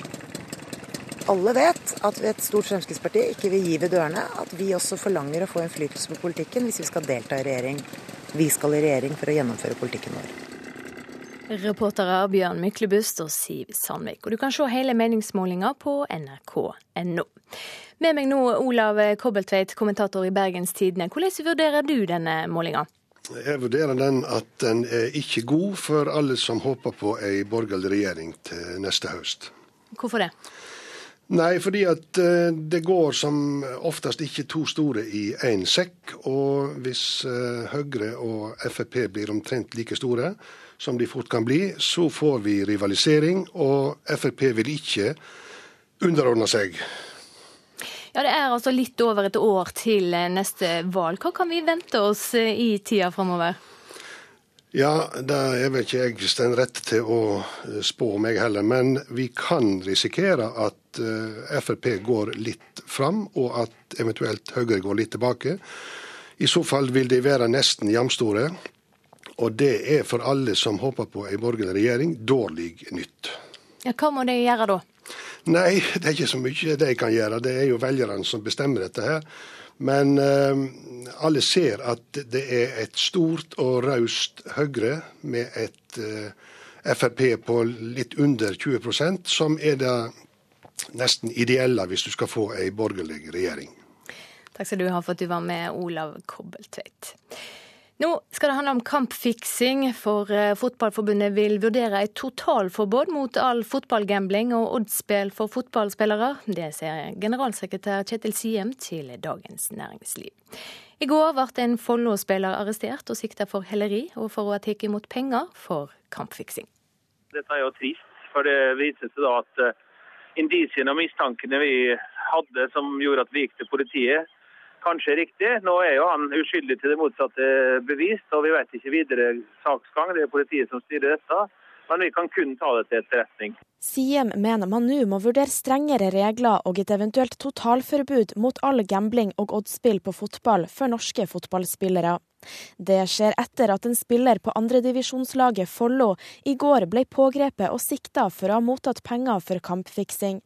Speaker 7: Alle vet at et stort Fremskrittsparti ikke vil gi ved dørene at vi også forlanger å få innflytelse på politikken hvis vi skal delta i regjering. Vi skal i regjering for å gjennomføre politikken vår.
Speaker 18: Reportere Bjørn Myklebust og Siv Sandvik. Og du kan se hele meningsmålinga på nrk.no. Med meg nå Olav Kobbeltveit, kommentator i Bergens Tidende. Hvordan vurderer du denne målinga?
Speaker 19: Jeg vurderer den at den er ikke god for alle som håper på ei borgerlig regjering til neste høst.
Speaker 18: Hvorfor det?
Speaker 19: Nei, fordi at eh, det går som oftest ikke to store i én sekk. Og hvis eh, Høyre og Frp blir omtrent like store, som de fort kan bli, så får vi rivalisering. Og Frp vil ikke underordne seg.
Speaker 18: Ja, Det er altså litt over et år til neste valg. Hva kan vi vente oss i tida framover?
Speaker 19: Ja, det er vel ikke jeg den rette til å eh, spå meg heller. Men vi kan risikere at uh, Frp går litt fram, og at eventuelt Høyre går litt tilbake. I så fall vil de være nesten jamstore. Og det er for alle som håper på ei borgerlig regjering, dårlig nytt.
Speaker 18: Ja, hva må de gjøre da?
Speaker 19: Nei, det er ikke så mye de kan gjøre. Det er jo velgerne som bestemmer dette her. Men eh, alle ser at det er et stort og raust Høyre med et eh, Frp på litt under 20% som er det nesten ideelle hvis du skal få ei borgerlig regjering.
Speaker 18: Takk skal du ha for at du var med, Olav Kobbeltveit. Nå skal det handle om kampfiksing, for eh, Fotballforbundet vil vurdere et totalforbud mot all fotballgambling og oddsspill for fotballspillere. Det sier generalsekretær Kjetil Siem til Dagens Næringsliv. I går ble en Follo-spiller arrestert og sikta for helleri og for å ha tatt imot penger for kampfiksing.
Speaker 4: Dette er jo trist, for det viser seg da at eh, indisiene og mistankene vi hadde som gjorde at vi gikk til politiet, kanskje riktig. Nå er jo han uskyldig til det motsatte bevist, og vi vet ikke videre saksgang. Det er politiet som styrer dette. Men vi kan kun ta det til etterretning.
Speaker 20: Siem mener man nå må vurdere strengere regler og et eventuelt totalforbud mot all gambling og oddspill på fotball for norske fotballspillere. Det skjer etter at en spiller på andredivisjonslaget Follo i går ble pågrepet og sikta for å ha mottatt penger for kampfiksing.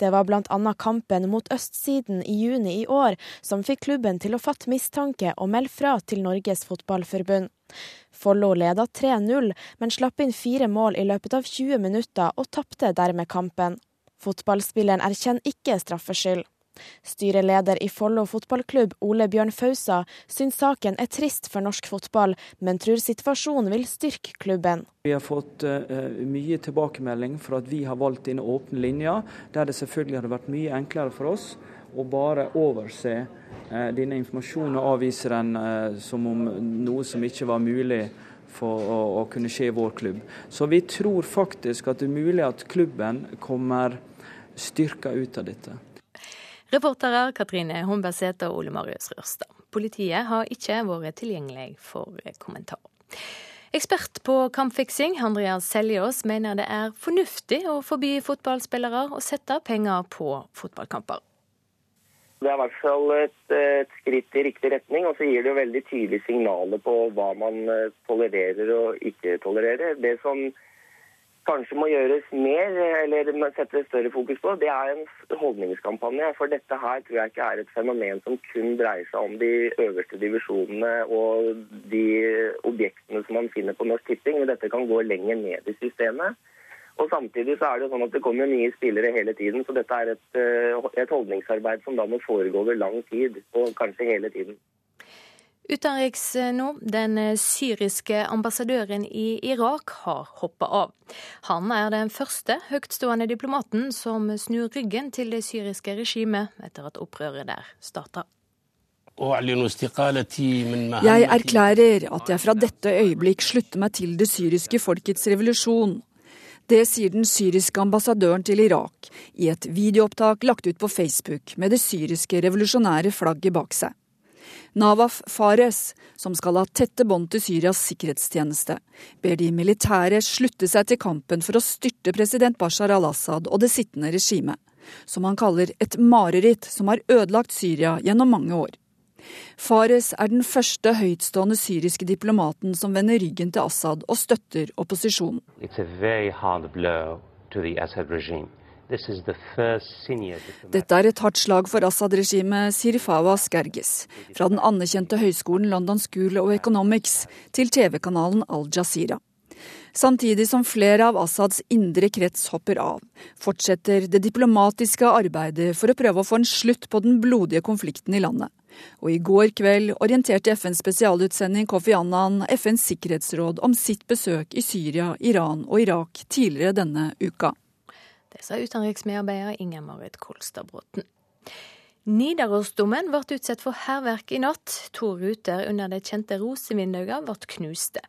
Speaker 20: Det var bl.a. kampen mot østsiden i juni i år som fikk klubben til å fatte mistanke og melde fra til Norges Fotballforbund. Follo leda 3-0, men slapp inn fire mål i løpet av 20 minutter og tapte dermed kampen. Fotballspilleren erkjenner ikke straffskyld. Styreleder i Follo fotballklubb, Ole Bjørn Fausa, syns saken er trist for norsk fotball, men tror situasjonen vil styrke klubben.
Speaker 2: Vi har fått uh, mye tilbakemelding for at vi har valgt denne åpne linja, der det selvfølgelig hadde vært mye enklere for oss å bare overse uh, denne informasjonen og avvise den uh, som om noe som ikke var mulig for å, å kunne skje i vår klubb. Så vi tror faktisk at det er mulig at klubben kommer styrka ut av dette.
Speaker 18: Reportere Katrine Humbersæter og Ole Marius Rørstad. Politiet har ikke vært tilgjengelig for kommentar. Ekspert på kampfiksing, Andreas Seljås, mener det er fornuftig å forby fotballspillere å sette penger på fotballkamper.
Speaker 5: Det er i hvert fall et, et, skritt i riktig retning, og så gir det jo veldig tydelige signaler på hva man eh, tolererer og ikke tolererer. Det som kanskje må gjøres mer, eller sette større fokus på, det er en holdningskampanje. For dette her tror jeg ikke er et fenomen som kun dreier seg om de øverste divisjonene og de objektene som man finner på Norsk Tipping. Dette kan gå lenger ned i systemet. Og Samtidig så er det sånn at det kommer nye spillere hele tiden, så dette er et, eh, et holdningsarbeid som da må foregå over lang tid, og kanskje hele tiden.
Speaker 18: Utenriks eh, nå. Den eh, syriske ambassadøren i Irak har hoppa av. Han er den første høytstående diplomaten som snur ryggen til det syriske regimet etter at opprøret der starta.
Speaker 9: Jeg erklærer at jeg fra dette øyeblikk slutter meg til det syriske folkets revolusjon. Det sier den syriske ambassadøren til Irak i et videoopptak lagt ut på Facebook med det syriske revolusjonære flagget bak seg. Nawaf Fares, som skal ha tette bånd til Syrias sikkerhetstjeneste, ber de militære slutte seg til kampen for å styrte president Bashar al-Assad og det sittende regimet, som han kaller et mareritt som har ødelagt Syria gjennom mange år. Fares er den første høytstående syriske diplomaten som vender ryggen til Assad og støtter opposisjonen. Dette er et hardt slag for Assad-regimet, sier Fawaz Gergis, fra den anerkjente høyskolen London School of Economics til TV-kanalen Al Jazeera. Samtidig som flere av Assads indre krets hopper av, fortsetter det diplomatiske arbeidet for å prøve å få en slutt på den blodige konflikten i landet, Og i går kveld orienterte FNs spesialutsending Kofi Annan FNs sikkerhetsråd om sitt besøk i Syria, Iran og Irak tidligere denne uka.
Speaker 18: Det sa utenriksmedarbeider Inger Marit Kolstadbråten. Nidarosdomen ble utsatt for hærverk i natt. To ruter under de kjente rosevinduene ble knuste.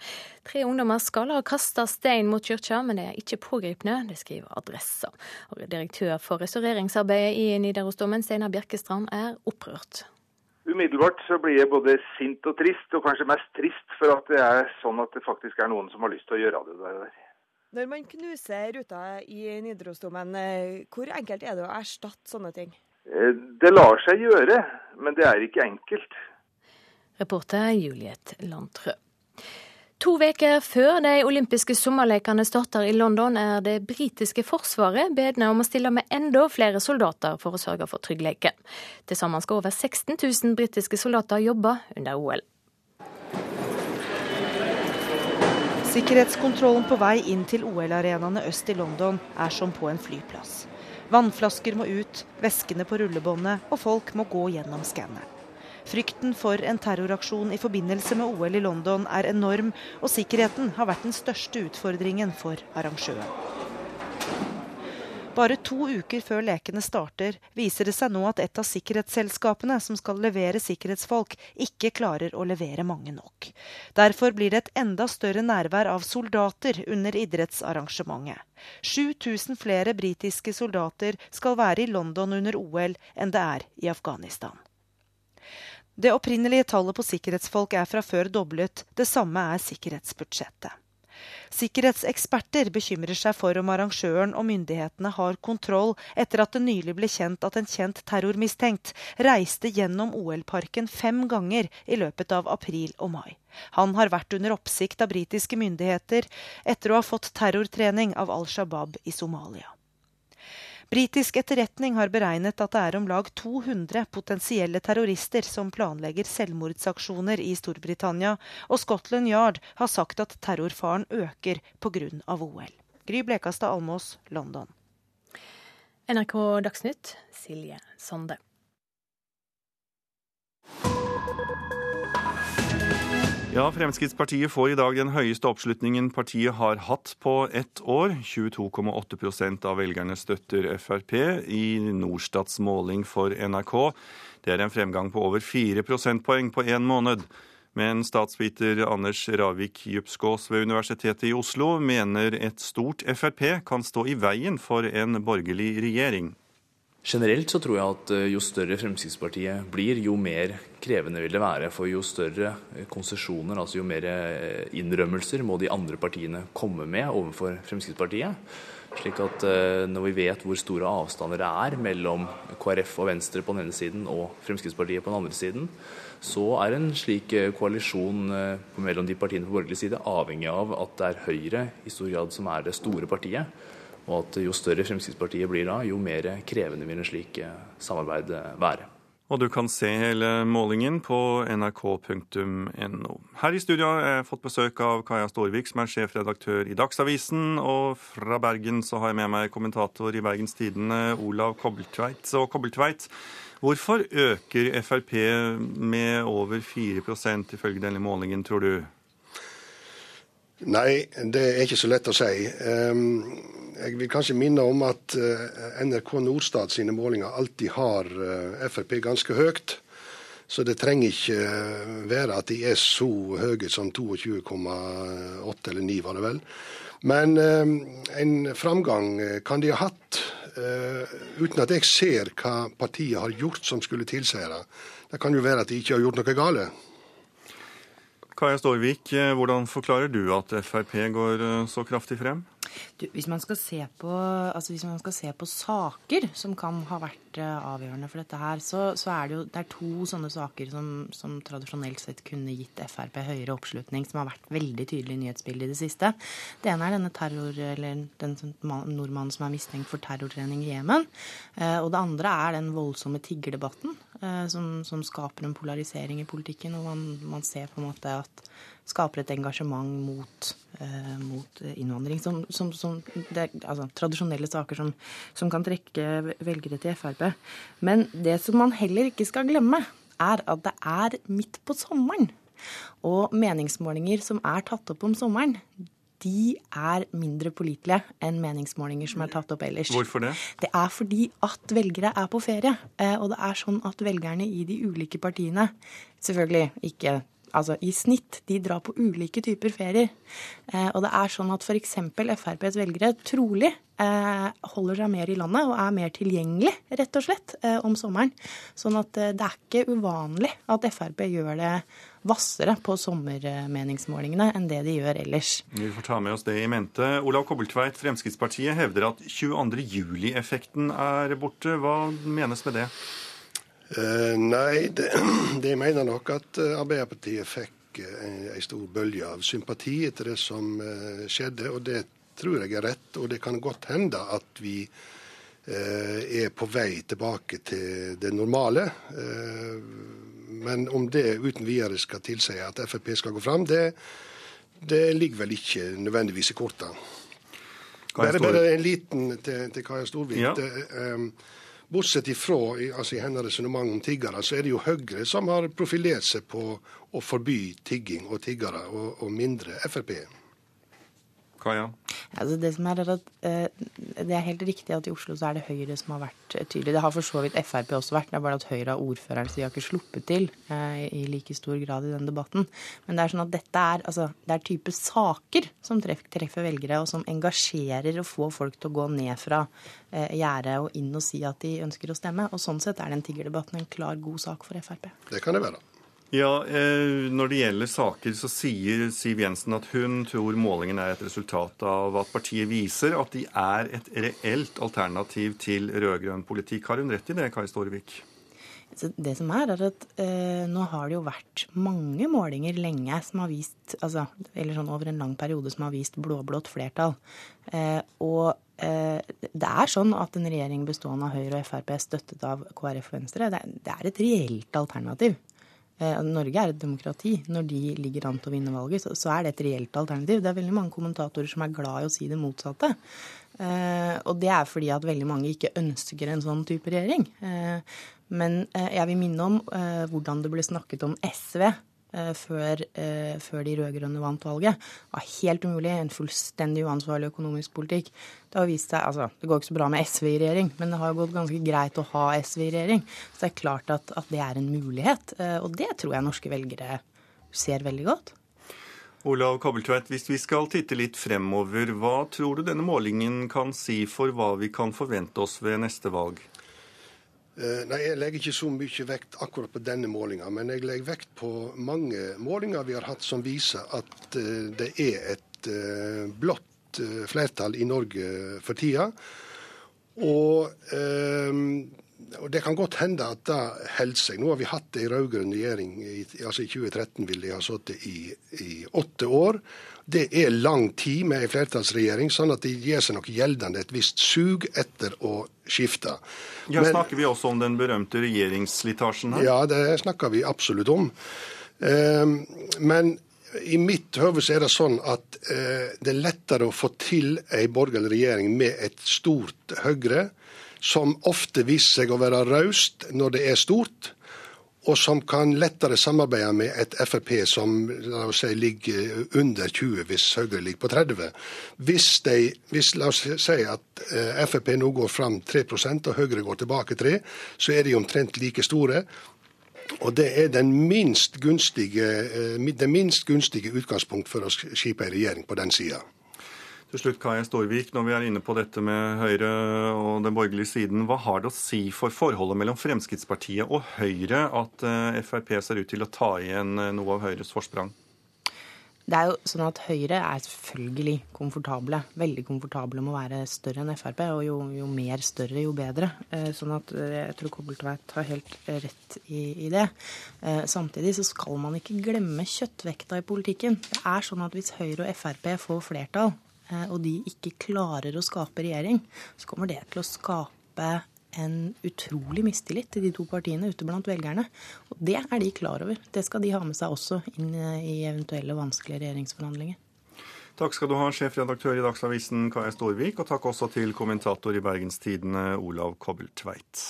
Speaker 18: Tre ungdommer skal ha kasta stein mot kirka, men de er ikke pågrepne. Det skriver Adressa. Og direktør for restaureringsarbeidet i Nidarosdomen, Steinar Bjerkestrand, er opprørt.
Speaker 21: Umiddelbart så blir jeg både sint og trist, og kanskje mest trist for at det er sånn at det faktisk er noen som har lyst til å gjøre det der.
Speaker 22: Når man knuser ruta i Nidarosdomen, eh, hvor enkelt er det å erstatte sånne ting?
Speaker 21: Eh, det lar seg gjøre, men det er ikke enkelt.
Speaker 18: Reporter Juliet Landtrø. To uker før de olympiske sommerlekene starter i London, er det britiske forsvaret bedne om å stille med enda flere soldater for å sørge for tryggheten. Til sammen skal over 16 000 britiske soldater jobbe under OL.
Speaker 11: Sikkerhetskontrollen på vei inn til OL-arenaene øst i London er som på en flyplass. Vannflasker må ut, veskene på rullebåndet, og folk må gå gjennom skanneren. Frykten for en terroraksjon i forbindelse med OL i London er enorm, og sikkerheten har vært den største utfordringen for arrangøren. Bare to uker før lekene starter, viser det seg nå at et av sikkerhetsselskapene som skal levere sikkerhetsfolk, ikke klarer å levere mange nok. Derfor blir det et enda større nærvær av soldater under idrettsarrangementet. 7000 flere britiske soldater skal være i London under OL enn det er i Afghanistan. Det opprinnelige tallet på sikkerhetsfolk er fra før doblet, det samme er sikkerhetsbudsjettet. Sikkerhetseksperter bekymrer seg for om arrangøren og myndighetene har kontroll etter at det nylig ble kjent at en kjent terrormistenkt reiste gjennom OL-parken fem ganger i løpet av april og mai. Han har vært under oppsikt av britiske myndigheter etter å ha fått terrortrening av Al Shabaab i Somalia. Britisk etterretning har beregnet at det er om lag 200 potensielle terrorister som planlegger selvmordsaksjoner i Storbritannia, og Scotland Yard har sagt at terrorfaren øker pga. OL. Gry Blekastad Almås, London.
Speaker 18: NRK Dagsnytt, Silje Sande.
Speaker 1: Ja, Fremskrittspartiet får i dag den høyeste oppslutningen partiet har hatt på ett år. 22,8% av velgerne støtter Frp i Norstats måling for NRK. Det er en fremgang på over 4 prosentpoeng på én måned. Men statsviter Anders Ravik Djupskås ved Universitetet i Oslo mener et stort Frp kan stå i veien for en borgerlig regjering.
Speaker 8: Generelt så tror jeg at eh, jo større Fremskrittspartiet blir, jo mer krevende vil det være. For jo større eh, konsesjoner, altså jo mer eh, innrømmelser må de andre partiene komme med overfor Fremskrittspartiet. Slik at når vi vet hvor store avstander det er mellom KrF og Venstre på den ene siden og Fremskrittspartiet på den andre siden, så er en slik koalisjon mellom de partiene på borgerlig side avhengig av at det er Høyre i stor grad som er det store partiet. Og at jo større Fremskrittspartiet blir da, jo mer krevende vil en slik eh, samarbeid eh, være.
Speaker 1: Og du kan se hele målingen på nrk.no. Her i studio har jeg fått besøk av Kaja Storvik, som er sjefredaktør i Dagsavisen. Og fra Bergen så har jeg med meg kommentator i Bergens Tidende, Olav Kobbeltveit. Og Kobbeltveit, hvorfor øker Frp med over 4 ifølge denne målingen, tror du?
Speaker 19: Nei, det er ikke så lett å si. Ehm, jeg vil kanskje minne om at eh, NRK Nordstad sine målinger alltid har eh, Frp ganske høyt. Så det trenger ikke eh, være at de er så høye som 22,8 eller 9, var det vel. Men ehm, en framgang kan de ha hatt, uten at jeg ser hva partiet har gjort som skulle tilsi det. Det kan jo være at de ikke har gjort noe galt.
Speaker 1: Kaja Storvik, eh, hvordan forklarer du at Frp går eh, så kraftig frem?
Speaker 23: Du, hvis, man på, altså hvis, man skal se på, saker som kan ha vært uh, avgjørende for dette her, så, så, er det jo det er to sånne saker som, som, tradisjonelt sett kunne gitt Frp høyere oppslutning, som har vært veldig tydelig i nyhetsbildet i det siste. Det ene er denne terror, eller den nordmannen som er mistenkt for terrortrening i Jemen. Uh, og det andre er den voldsomme tiggerdebatten uh, som, som, skaper en polarisering i politikken, og man, man ser på en måte at skaper et engasjement mot, eh, mot innvandring. Som, som, som det er altså, tradisjonelle saker som, som, kan trekke velgere til Frp. Men det som man heller ikke skal glemme, er at det er midt på sommeren. Og meningsmålinger som er tatt opp om sommeren, de er mindre pålitelige enn meningsmålinger som er tatt opp ellers.
Speaker 1: Hvorfor det?
Speaker 23: Det er fordi at velgere er på ferie. Eh, og det er sånn at velgerne i de ulike partiene Selvfølgelig ikke altså i snitt, de drar på ulike typer ferier. Eh, og det er sånn at f.eks. FrPs velgere trolig eh, holder seg mer i landet og er mer tilgjengelig, rett og slett, eh, om sommeren. Sånn at det er ikke uvanlig at Frp gjør det hvassere på sommermeningsmålingene enn det de gjør ellers.
Speaker 1: Vi får ta med oss det i mente. Olav Kobbeltveit, Fremskrittspartiet hevder at 22. juli-effekten er borte. Hva menes med det?
Speaker 19: Uh, nei, det, de mener nok at uh, Arbeiderpartiet fikk uh, en stor bølge av sympati etter det som skjedde. Og det tror jeg er rett. Og det kan godt hende at vi er på vei tilbake til det normale. Men om det uten videre skal tilsi at Frp skal gå fram, det, det ligger vel ikke nødvendigvis i kortene. Bare, bare en liten til, til Kaja Storvik. Ja. Det, Bortsett ifra altså i hennes resonnement om tiggere, så er det jo Høyre som har profilert seg på å forby tigging og tiggere, og, og mindre Frp.
Speaker 1: Kaja?
Speaker 23: Altså det som er, er at uh, det er helt riktig at i Oslo så er det Høyre som har vært eh, tydelig. Det har for så vidt Frp også vært. Det er bare at Høyre har ordføreren, så de har ikke sluppet til uh, i like stor grad i den debatten. Men det er sånn at dette er, altså, det er type saker som treffer, treffer velgere, og som engasjerer og får folk til å gå ned fra gjerdet og inn og si at de ønsker å stemme. Og sånn sett er den tiggerdebatten en klar, god sak for Frp.
Speaker 19: Det kan det være.
Speaker 1: Ja, eh, Når det gjelder saker, så sier Siv Jensen at hun tror målingen er et resultat av at partiet viser at de er et reelt alternativ til rød-grønn politikk. Har hun rett i det, Kai Storvik?
Speaker 23: Det som er, er at eh, nå har det jo vært mange målinger lenge som har vist, altså, eller sånn over en lang periode som har vist blå-blått flertall. Eh, og eh, det er sånn at en regjering bestående av Høyre og Frp støttet av KrF og Venstre, det er et reelt alternativ. Eh, Norge er et demokrati. Når de ligger an til å vinne valget, så, er det et reelt alternativ. Det er veldig mange kommentatorer som er glad i å si det motsatte. Eh, og det er fordi at veldig mange ikke ønsker en sånn type regjering. Eh, men jeg vil minne om hvordan det ble snakket om SV før, eh, før, de rød-grønne vant valget. Det var helt umulig. En fullstendig uansvarlig økonomisk politikk. Det har vist seg, altså, det går ikke så bra med SV i regjering, men det har gått ganske greit å ha SV i regjering. Så det er klart at, at det er en mulighet. Eh, og det tror jeg norske velgere ser veldig godt.
Speaker 1: Olav Kabeltveit, hvis vi skal titte litt fremover, hva tror du denne målingen kan si for hva vi kan forvente oss ved neste valg?
Speaker 19: Eh, nei, Jeg legger ikke så mye vekt akkurat på denne målinga, men jeg legger vekt på mange målinger vi har hatt som viser at eh, det er et eh, blått flertall i Norge for tida. Og, og, det kan godt hende at det holder seg. Nå har vi hatt ei rød-grønn regjering. altså I 2013 vil de ha sittet i, i åtte år. Det er lang tid med en flertallsregjering, sånn at det gir seg nok gjeldende et visst sug etter å skifte.
Speaker 1: Ja, Men, Snakker vi også om den berømte regjeringsslitasjen her?
Speaker 19: Ja, det snakker vi absolutt om. Ehm, men i mitt høve er det sånn at eh, det er lettere å få til ei borgerlig regjering med et stort Høyre, som ofte viser seg å være raust når det er stort og som kan lettere samarbeide med et Frp som si, ligger under 20 hvis Høyre ligger på 30. Hvis, de, hvis la oss si at eh, Frp nå går fram 3% og Høyre går tilbake 3 så er de omtrent like store. Og det er den minst gunstige, eh, det minst gunstige utgangspunkt for å skipe en regjering på den sida.
Speaker 1: Til slutt, Kaja Storvik, når vi er inne på dette med Høyre og den borgerlige siden, hva har det å si for forholdet mellom Fremskrittspartiet og Høyre at eh, Frp ser ut til å ta igjen eh, noe av Høyres forsprang?
Speaker 23: Det er jo sånn at Høyre er selvfølgelig komfortable, veldig komfortable med å være større enn Frp. Og jo, jo mer større, jo bedre. Eh, sånn at jeg tror Kobbeltveit har helt rett i, i, det. Samtidig så skal man ikke glemme kjøttvekta i politikken. Det er sånn at hvis Høyre og Frp får flertall, og de ikke klarer å skape regjering, så kommer det til å skape en utrolig mistillit til de to partiene ute blant velgerne. Og det er de klar over. Det skal de ha med seg også inn i eventuelle vanskelige regjeringsforhandlinger.
Speaker 1: Takk skal du ha, sjefredaktør i Dagsavisen Kaja Storvik, og takk også til kommentator i Bergenstidene Olav Kobbeltveit.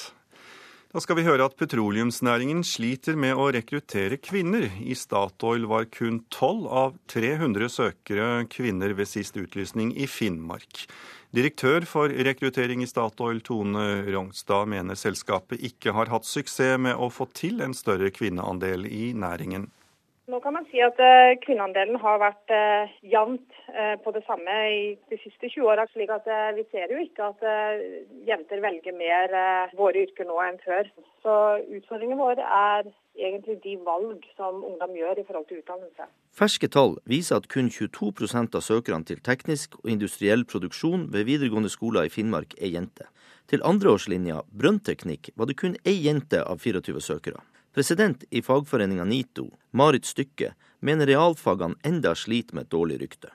Speaker 1: Da skal vi høre at petroleumsnæringen sliter med å rekruttere kvinner. I Statoil var kun 12 av 300 søkere kvinner ved sist utlysning i Finnmark. Direktør for rekruttering i Statoil, Tone Rongstad, mener selskapet ikke har hatt suksess med å få til en større kvinneandel i næringen.
Speaker 24: Nå kan man si at uh, kvinneandelen har vært uh, jevnt uh, på det samme i de siste 20 åra. slik at vi ser jo ikke at jenter velger mer våre yrker nå enn før. Så utfordringen vår er egentlig de valg som ungdom gjør i forhold til utdannelse.
Speaker 25: Ferske tall viser at kun 22% av søkerne til teknisk og industriell produksjon ved videregående skoler i Finnmark er jenter. Til andreårslinja brønnteknikk var det kun ei jente av 24 søkere. President i fagforeninga NITO, Marit Stykke, mener realfagene enda sliter med et dårlig rykte.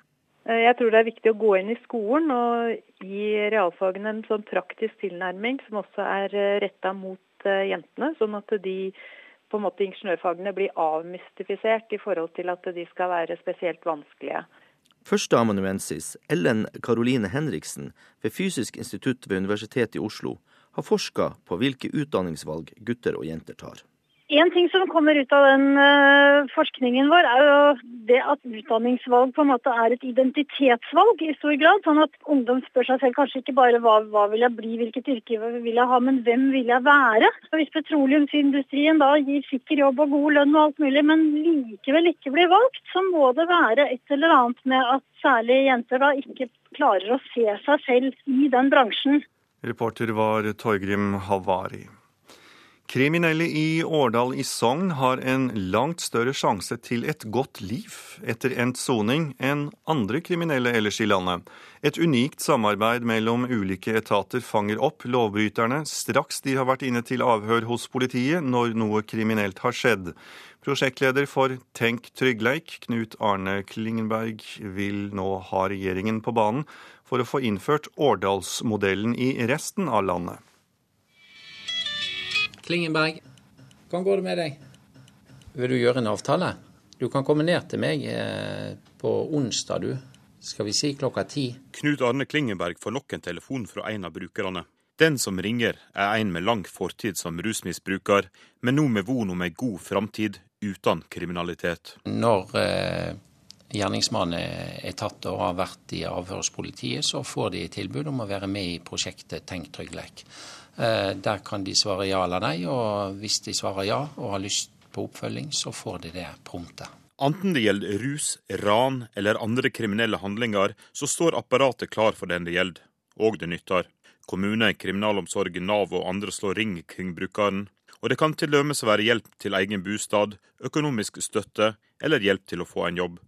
Speaker 26: Eh, jeg tror det er viktig å gå inn i skolen og gi realfagene en sånn praktisk tilnærming som også er eh, retta mot eh, jentene, sånn at de på en måte ingeniørfagene blir avmystifisert i forhold til at de skal være spesielt vanskelige.
Speaker 25: Førsteamanuensis Ellen Karoline Henriksen ved Fysisk institutt ved Universitetet i Oslo har forska på hvilke utdanningsvalg gutter og jenter tar.
Speaker 27: En ting som kommer ut av den uh, forskningen vår, er jo det at utdanningsvalg på en måte er et identitetsvalg i stor grad. Sånn at ungdom spør seg selv kanskje ikke bare hva, hva vil jeg bli, hvilket yrke vil jeg ha, men hvem vil jeg være? Og hvis petroleumsindustrien da gir sikker jobb og god lønn og alt mulig, men likevel ikke blir valgt, så må det være et eller annet med at særlig jenter da ikke klarer å se seg selv i den bransjen.
Speaker 1: Reporter var Torgrim Havari. Kriminelle i Årdal i Sogn har en langt større sjanse til et godt liv etter endt soning enn andre kriminelle ellers i landet. Et unikt samarbeid mellom ulike etater fanger opp lovbryterne straks de har vært inne til avhør hos politiet når noe kriminelt har skjedd. Prosjektleder for Tenk tryggleik, Knut Arne Klingenberg, vil nå ha regjeringen på banen for å få innført Årdalsmodellen i resten av landet.
Speaker 28: Klingenberg, hvordan går det med deg? Vil du gjøre en avtale? Du kan komme ned til meg eh, på onsdag, du. Skal vi si klokka ti?
Speaker 29: Knut Arne Klingenberg får nok en telefon fra en av brukerne. Den som ringer, er en med lang fortid som rusmisbruker, men nå med von om ei god framtid uten kriminalitet.
Speaker 28: Når eh, gjerningsmannen er tatt og har vært i avhør hos politiet, så får de tilbud om å være med i prosjektet Tenk tryggleik. Eh, der kan de svare ja eller nei, og hvis de svarer ja og har lyst på oppfølging, så får de det prompte.
Speaker 29: Enten det gjelder rus, ran eller andre kriminelle handlinger, så står apparatet klar for den det gjelder, og det nytter. Kommune, kriminalomsorg, Nav og andre slår ring kring brukeren. Og det kan til dømes være hjelp til egen bostad, økonomisk støtte eller hjelp til å få en jobb.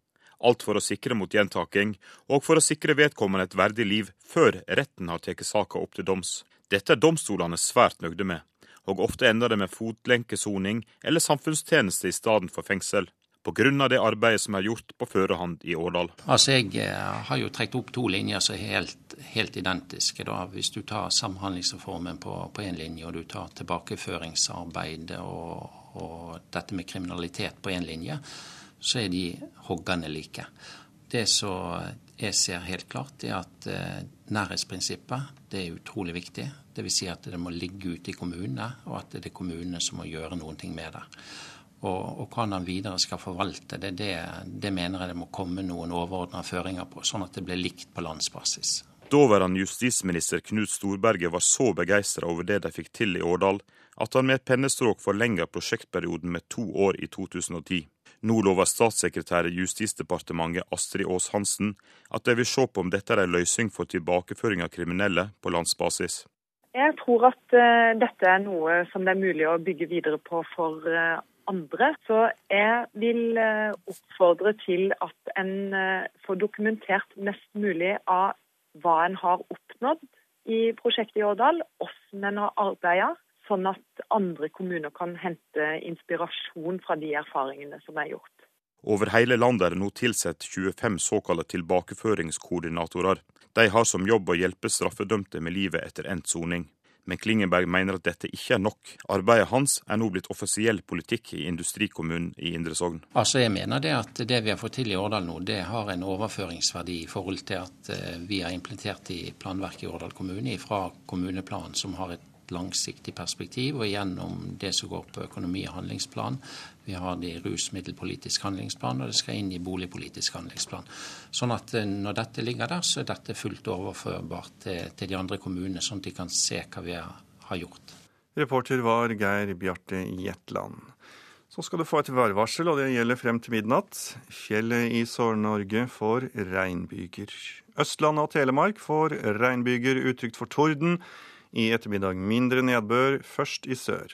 Speaker 29: Alt for å sikre mot gjentaking, og for å sikre vedkommende et verdig liv før retten har tatt saka opp til doms. Dette er domstolene svært nøgde med, og ofte ender det med fotlenkesoning eller samfunnstjeneste i stedet for fengsel. Pga. det arbeidet som er gjort på førehånd i Årdal.
Speaker 28: Altså, Jeg eh, har jo trukket opp to linjer som er helt, helt identiske. Da. Hvis du tar Samhandlingsreformen på én linje, og du tar tilbakeføringsarbeidet og, og dette med kriminalitet på én linje, så er de hoggende like. Det som jeg ser helt klart, er at eh, nærhetsprinsippet det er utrolig viktig. Dvs. Si at det må ligge ute i kommunene, og at det er kommunene som må gjøre noen ting med det. Og, og hvordan han videre skal forvalte det, det, det mener jeg det må komme noen overordna føringer på, sånn at det blir likt på landsbasis.
Speaker 29: Daværende justisminister Knut Storberget var så begeistra over det de fikk til i Årdal, at han med et pennestrøk forlenga prosjektperioden med to år i 2010. Nå lover statssekretær i Justisdepartementet Astrid Aas Hansen at de vil se på om dette er en løsning for tilbakeføring av kriminelle på landsbasis.
Speaker 26: Jeg tror at uh, dette er noe som det er mulig å bygge videre på for uh, andre. Så jeg vil uh, oppfordre til at en får dokumentert mest mulig av hva en har oppnådd i prosjektet i Årdal, hvordan en har arbeidet sånn at andre kommuner kan hente inspirasjon fra de erfaringene som er gjort.
Speaker 29: Over hele landet er det nå tilsatt 25 såkalte tilbakeføringskoordinatorer. De har som jobb å hjelpe straffedømte med livet etter endt soning. Men Klingenberg mener at dette ikke er nok. Arbeidet hans er nå blitt offisiell politikk i industrikommunen i Indre Sogn.
Speaker 28: Altså jeg mener det at det vi har fått til i Årdal nå, det har en overføringsverdi i forhold til at eh, vi har implementert i planverket i Årdal kommune fra kommuneplanen, som har et et langsiktig perspektiv, og gjennom det som går på økonomi og handlingsplan. Vi har det i rusmiddelpolitisk handlingsplan, og det skal inn i boligpolitisk handlingsplan. Sånn at eh, når dette ligger der, så er dette fullt overførbart til, til de andre kommunene, sånn at de kan se hva vi har gjort.
Speaker 1: Reporter var Geir Bjarte Jetland. Så skal du få et værvarsel, og det gjelder frem til midnatt. Fjellet i Sør-Norge får regnbyger. Østlandet og Telemark får regnbyger uttrykt for torden. I ettermiddag mindre nedbør, først i sør.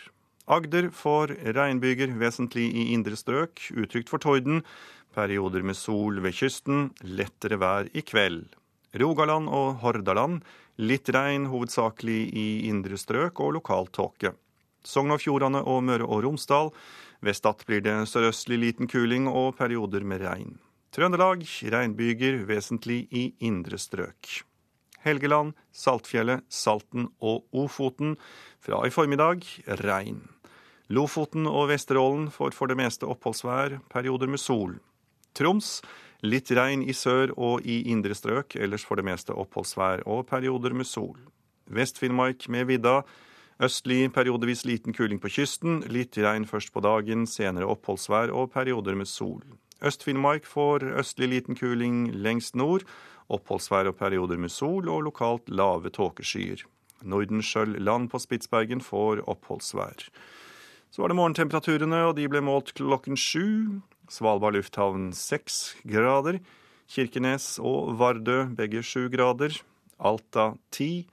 Speaker 1: Agder får regnbyger vesentlig i indre strøk, uttrykt for torden. Perioder med sol ved kysten, lettere vær i kveld. Rogaland og Hordaland litt regn, hovedsakelig i indre strøk og lokal tåke. Sogn og Fjordane og Møre og Romsdal Ved Stad blir det sørøstlig liten kuling og perioder med regn. Trøndelag regnbyger vesentlig i indre strøk. Helgeland, Saltfjellet, Salten og Ofoten fra i formiddag regn. Lofoten og Vesterålen får for det meste oppholdsvær, perioder med sol. Troms litt regn i sør og i indre strøk, ellers for det meste oppholdsvær og perioder med sol. Vest-Finnmark med vidda Østlig periodevis liten kuling på kysten, litt regn først på dagen, senere oppholdsvær og perioder med sol. Øst-Finnmark får østlig liten kuling lengst nord, oppholdsvær og perioder med sol og lokalt lave tåkeskyer. Nordenskjøll land på Spitsbergen får oppholdsvær. Så var det morgentemperaturene, og de ble målt klokken sju. Svalbard lufthavn seks grader. Kirkenes og Vardø begge sju grader. Alta ti.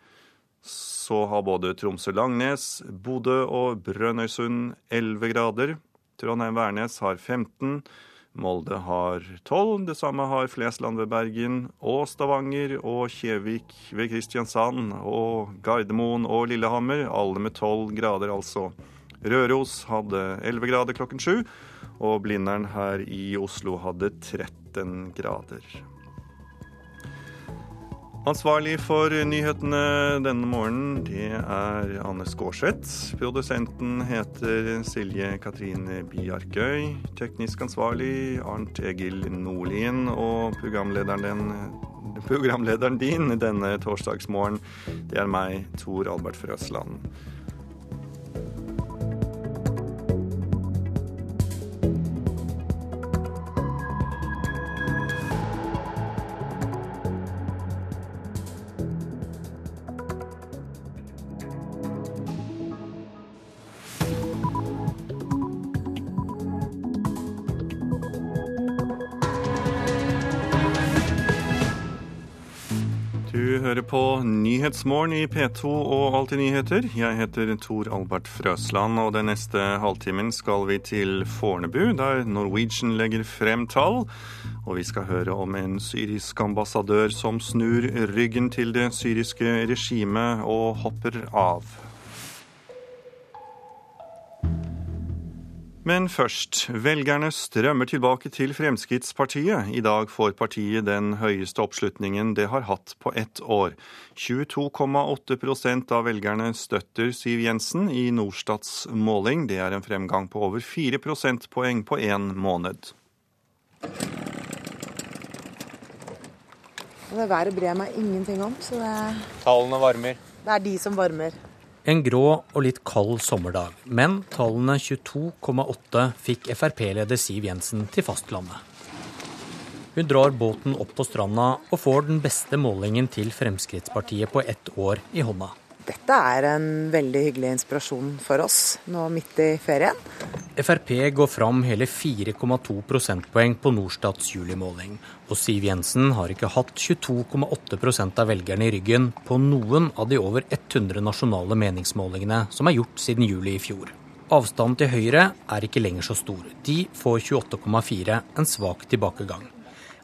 Speaker 1: Så har både Tromsø-Langnes, Bodø og Brønnøysund 11 grader. Trondheim-Værnes har 15. Molde har 12. Det samme har Flesland ved Bergen og Stavanger og Kjevik ved Kristiansand og Gardermoen og Lillehammer, alle med 12 grader, altså. Røros hadde 11 grader klokken sju, og Blindern her i Oslo hadde 13 grader. Ansvarlig for nyhetene denne morgenen, det er Anne Skårseth. Produsenten heter Silje Katrine Bjarkøy. Teknisk ansvarlig Arnt Egil Nordlien. Og programlederen, den, programlederen din denne torsdagsmorgen, det er meg, Tor Albert Frøsland. Nyhetsmorgen i P2 og Alltid nyheter. Jeg heter Tor Albert Frøsland, og den neste halvtimen skal vi til Fornebu, der Norwegian legger frem tall. Og vi skal høre om en syrisk ambassadør som snur ryggen til det syriske regimet og hopper av. Men først, velgerne strømmer tilbake til Fremskrittspartiet. I dag får partiet den høyeste oppslutningen det har hatt på ett år. 22,8% av velgerne støtter Siv Jensen i Norstats måling. Det er en fremgang på over 4 prosentpoeng på én måned.
Speaker 7: Det været bryr jeg meg ingenting om, så det
Speaker 6: Tallene varmer?
Speaker 7: Det er de som varmer.
Speaker 6: En grå og litt kald sommerdag, men tallene 22,8 fikk Frp-leder Siv Jensen til fastlandet. Hun drar båten opp på stranda og får den beste målingen til Fremskrittspartiet på ett år i hånda.
Speaker 7: Dette er en veldig hyggelig inspirasjon for oss nå midt i ferien.
Speaker 6: Frp går fram hele 4,2 prosentpoeng på Norstats julimåling. Og Siv Jensen har ikke hatt 22,8% av velgerne i ryggen på noen av de over 100 nasjonale meningsmålingene som er gjort siden juli i fjor. Avstanden til Høyre er ikke lenger så stor. De får 28,4, en svak tilbakegang.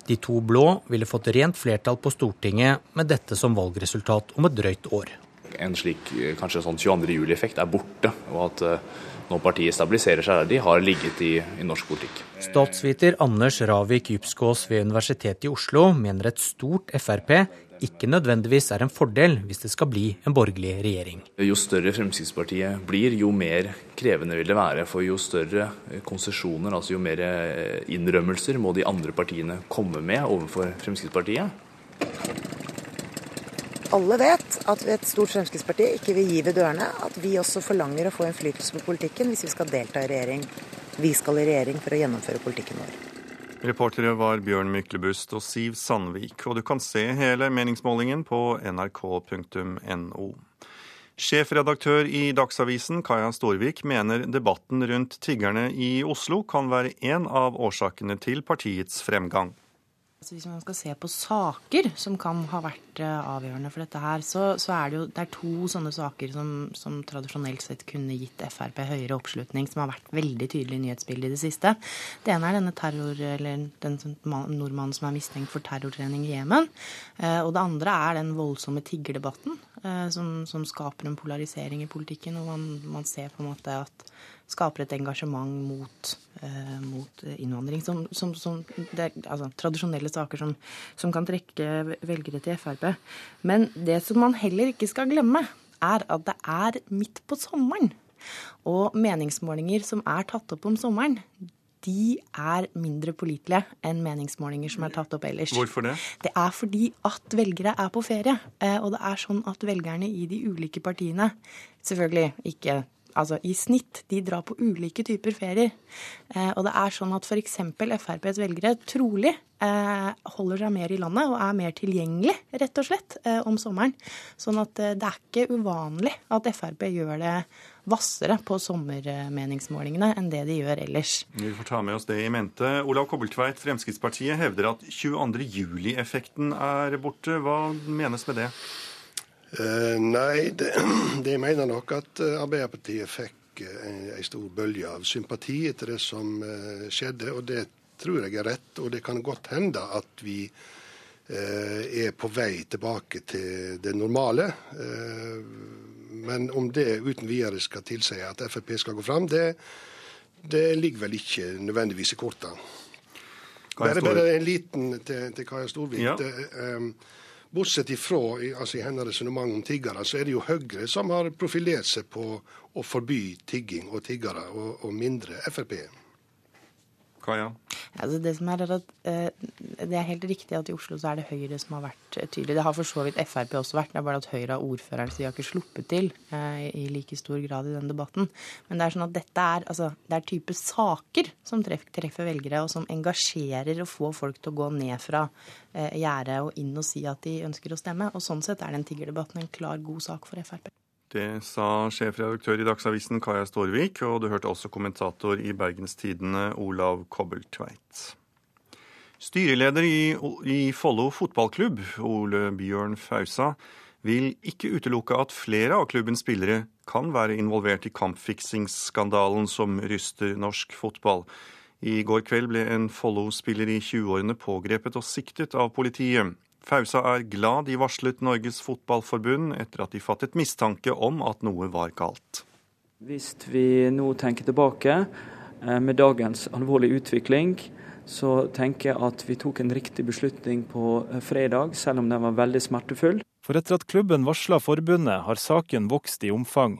Speaker 6: De to blå ville fått rent flertall på Stortinget med dette som valgresultat om et drøyt år
Speaker 8: en slik kanskje sånn 22. juli-effekt er borte, og at uh, når partiet stabiliserer seg der de har ligget i, i norsk politikk.
Speaker 6: Statsviter Anders Ravik Djupskås ved Universitetet i Oslo mener et stort Frp ikke nødvendigvis er en fordel hvis det skal bli en borgerlig regjering.
Speaker 8: Jo større Fremskrittspartiet blir, jo mer krevende vil det være. For jo større konsesjoner, altså jo mer eh, innrømmelser må de andre partiene komme med overfor Fremskrittspartiet.
Speaker 7: Alle vet at et stort Fremskrittsparti ikke vil gi ved dørene at vi også forlanger å få innflytelse på politikken hvis vi skal delta i regjering. Vi skal i regjering for å gjennomføre politikken vår.
Speaker 1: Reportere var Bjørn Myklebust og Siv Sandvik, og du kan se hele meningsmålingen på nrk.no. Sjefredaktør i Dagsavisen, Kaja Storvik, mener debatten rundt tiggerne i Oslo kan være en av årsakene til partiets fremgang.
Speaker 23: Altså hvis man skal se på saker som kan ha vært uh, avgjørende for dette her, så, så, er det jo det er to sånne saker som, som, tradisjonelt sett kunne gitt Frp høyere oppslutning, som har vært veldig tydelig i i det siste. Det ene er denne terror, eller den nordmannen som er mistenkt for terrortrening i Jemen. Uh, og det andre er den voldsomme tiggerdebatten uh, som, som, skaper en polarisering i politikken, og man, man ser på en måte at skaper et engasjement mot, eh, mot innvandring. Som, som, som det, altså, tradisjonelle saker som, som, kan trekke velgere til Frp. Men det som man heller ikke skal glemme, er at det er midt på sommeren. Og meningsmålinger som er tatt opp om sommeren, de er mindre pålitelige enn meningsmålinger som er tatt opp ellers.
Speaker 1: Hvorfor det?
Speaker 23: Det er fordi at velgere er på ferie. Eh, og det er sånn at velgerne i de ulike partiene, selvfølgelig ikke altså i snitt, de drar på ulike typer ferier. Eh, og det er sånn at f.eks. FrPs velgere trolig eh, holder seg mer i landet og er mer tilgjengelig, rett og slett, eh, om sommeren. Sånn at eh, det er ikke uvanlig at Frp gjør det hvassere på sommermeningsmålingene enn det de gjør ellers.
Speaker 1: Vi får ta med oss det i mente. Olav Kobbeltveit, Fremskrittspartiet hevder at 22. juli-effekten er borte. Hva menes med det?
Speaker 19: Uh, nei, det, de mener nok at uh, Arbeiderpartiet fikk uh, en stor bølge av sympati etter det som skjedde. Og det tror jeg er rett. Og det kan godt hende at vi er på vei tilbake til det normale. men om det uten videre skal tilsi at Frp skal gå fram, det, det ligger vel ikke nødvendigvis i kortene. Bare, bare en liten til, til Kaja Storvik. Ja. Bortsett ifra altså i hennes resonnement om tiggere, så er det jo Høyre som har profilert seg på å forby tigging og tiggere, og, og mindre Frp.
Speaker 1: Kaja?
Speaker 23: Altså det, som er at, uh, det er helt riktig at i Oslo så er det Høyre som har vært uh, tydelig. Det har for så vidt Frp også vært. Det er bare at Høyre har ordføreren, så de har ikke sluppet til uh, i like stor grad i den debatten. Men det er sånn at dette er, altså, det er type saker som treffer velgere, og som engasjerer og får folk til å gå ned fra gjerdet og inn og si at de ønsker å stemme. Og sånn sett er den tiggerdebatten en klar, god sak for Frp.
Speaker 1: Det sa sjefredaktør i Dagsavisen Kaja Storvik, og du hørte også kommentator i Bergenstidene Olav Kobbeltveit. Styreleder i, i Follo fotballklubb, Ole Bjørn Fausa, vil ikke utelukke at flere av klubbens spillere kan være involvert i kampfiksingsskandalen som ryster norsk fotball. I går kveld ble en Follo-spiller i 20-årene pågrepet og siktet av politiet. Fausa er glad de varslet Norges Fotballforbund etter at de fattet mistanke om at noe var galt.
Speaker 2: Hvis vi nå tenker tilbake eh, med dagens alvorlige utvikling, så tenker jeg at vi tok en riktig beslutning på eh, fredag, selv om den var veldig smertefull.
Speaker 30: For etter at klubben varsla forbundet, har saken vokst i omfang.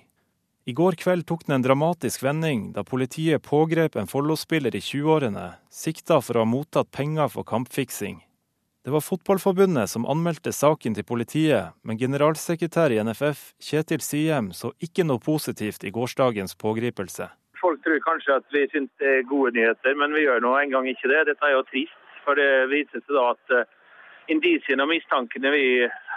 Speaker 30: I går kveld tok den en dramatisk vending da politiet pågrep en Follo-spiller i 20-årene, sikta for å ha mottatt penger for kampfiksing. Det var Fotballforbundet som anmeldte saken til politiet, men generalsekretær i NFF, Kjetil Siem, så ikke noe positivt i gårsdagens pågripelse.
Speaker 31: Folk tror kanskje at vi syns det er gode nyheter, men vi gjør nå engang ikke det. Dette er jo trist, for det viser seg da at uh, indisiene og mistankene vi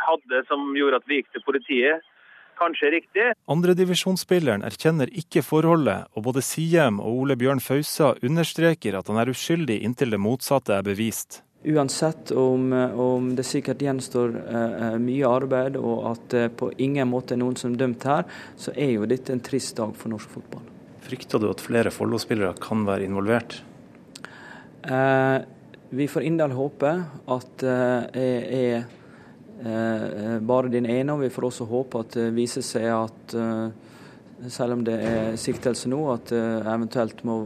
Speaker 31: hadde som gjorde at vi gikk til politiet, kanskje er riktig.
Speaker 30: Andredivisjonsspilleren erkjenner ikke forholdet, og både Siem og Ole Bjørn Fausa understreker at han er uskyldig inntil det motsatte er bevist.
Speaker 2: Uansett om, om, det sikkert gjenstår uh, mye arbeid og at det uh, på ingen måte er noen som er dømt her, så er jo dette en trist dag for norsk fotball.
Speaker 30: Frykter du at flere Follo-spillere kan være involvert?
Speaker 2: Uh, vi får inderlig håpe at det er bare din ene, og vi får også håpe at det viser seg at selv om det er siktelse nå, at det eventuelt må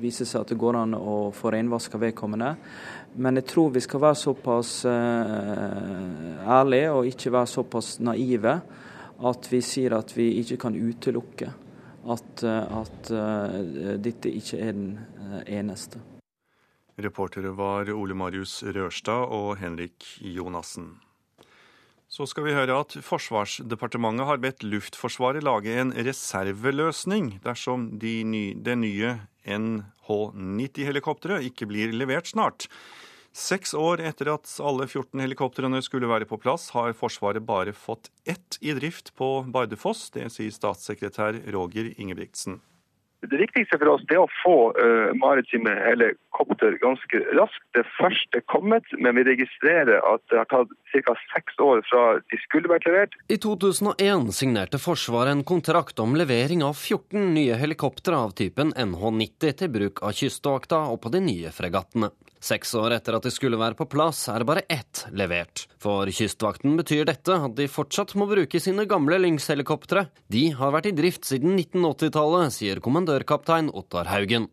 Speaker 2: vise seg at det går an å få renvaska vedkommende. Men jeg tror vi skal være såpass uh, ærlige og ikke være såpass naive at vi sier at vi ikke kan utelukke at, uh, at uh, dette ikke er den eneste.
Speaker 1: Reportere var Ole Marius Rørstad og Henrik Jonassen. Så skal vi høre at Forsvarsdepartementet har bedt Luftforsvaret lage en reserveløsning dersom de ny, det nye NH90-helikopteret ikke blir levert snart. Seks år etter at alle 14 helikoptrene skulle være på plass, har Forsvaret bare fått ett i drift på Bardufoss. Det sier statssekretær Roger Ingebrigtsen.
Speaker 21: Det viktigste for oss er å få uh, maritime helikopter ganske raskt. Det første kommet, men vi registrerer at det har tatt ca. seks år fra de skulle vært levert.
Speaker 32: I 2001 signerte Forsvaret en kontrakt om levering av 14 nye helikoptre av typen NH90 til bruk av Kystvakta og på de nye fregattene. Seks år etter at de skulle være på plass, er bare ett levert. For Kystvakten betyr dette at de fortsatt må bruke sine gamle Lynx-helikoptre. De har vært i drift siden 1980-tallet, sier kommandørkaptein Ottar Haugen.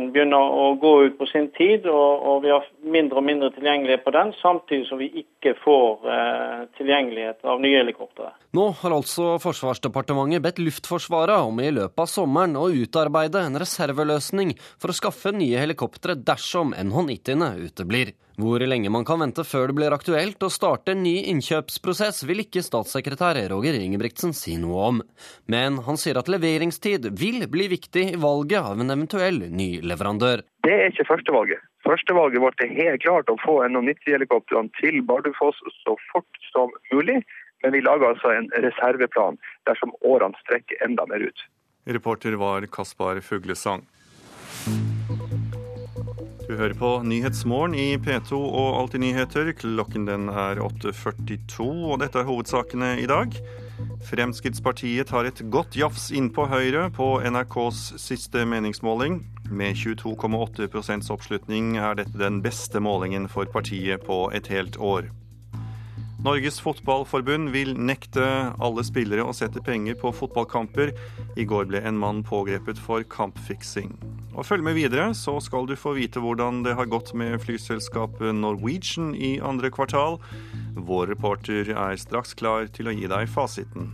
Speaker 33: Lynxen begynner å gå ut på sin tid, og, og vi har mindre og mindre tilgjengelighet på den, samtidig som vi ikke får eh, tilgjengelighet av nye helikoptre.
Speaker 32: Nå har altså Forsvarsdepartementet bedt Luftforsvaret om i løpet av sommeren å utarbeide en reserveløsning for å skaffe nye helikoptre dersom NH90-ene uteblir. Hvor lenge man kan vente før det blir aktuelt å starte en ny innkjøpsprosess, vil ikke statssekretær Roger Ingebrigtsen si noe om. Men han sier at leveringstid vil bli viktig i valget av en eventuell ny leverandør.
Speaker 21: Det er ikke førstevalget. Førstevalget vårt er helt klart å få NH90-helikoptrene til Bardufoss så fort som mulig. Men vi lager altså en reserveplan dersom årene strekker enda mer ut.
Speaker 1: Reporter var Kaspar Fuglesang. Du hører på Nyhetsmorgen i P2 og Alltid nyheter. Klokken den er 8.42, og dette er hovedsakene i dag. Fremskrittspartiet tar et godt jafs innpå Høyre på NRKs siste meningsmåling. Med 22,8% oppslutning er dette den beste målingen for partiet på et helt år. Norges Fotballforbund vil nekte alle spillere å sette penger på fotballkamper. I går ble en mann pågrepet for kampfiksing. Og Følg med videre, så skal du få vite hvordan det har gått med flyselskapet Norwegian i andre kvartal. Vår reporter er straks klar til å gi deg fasiten.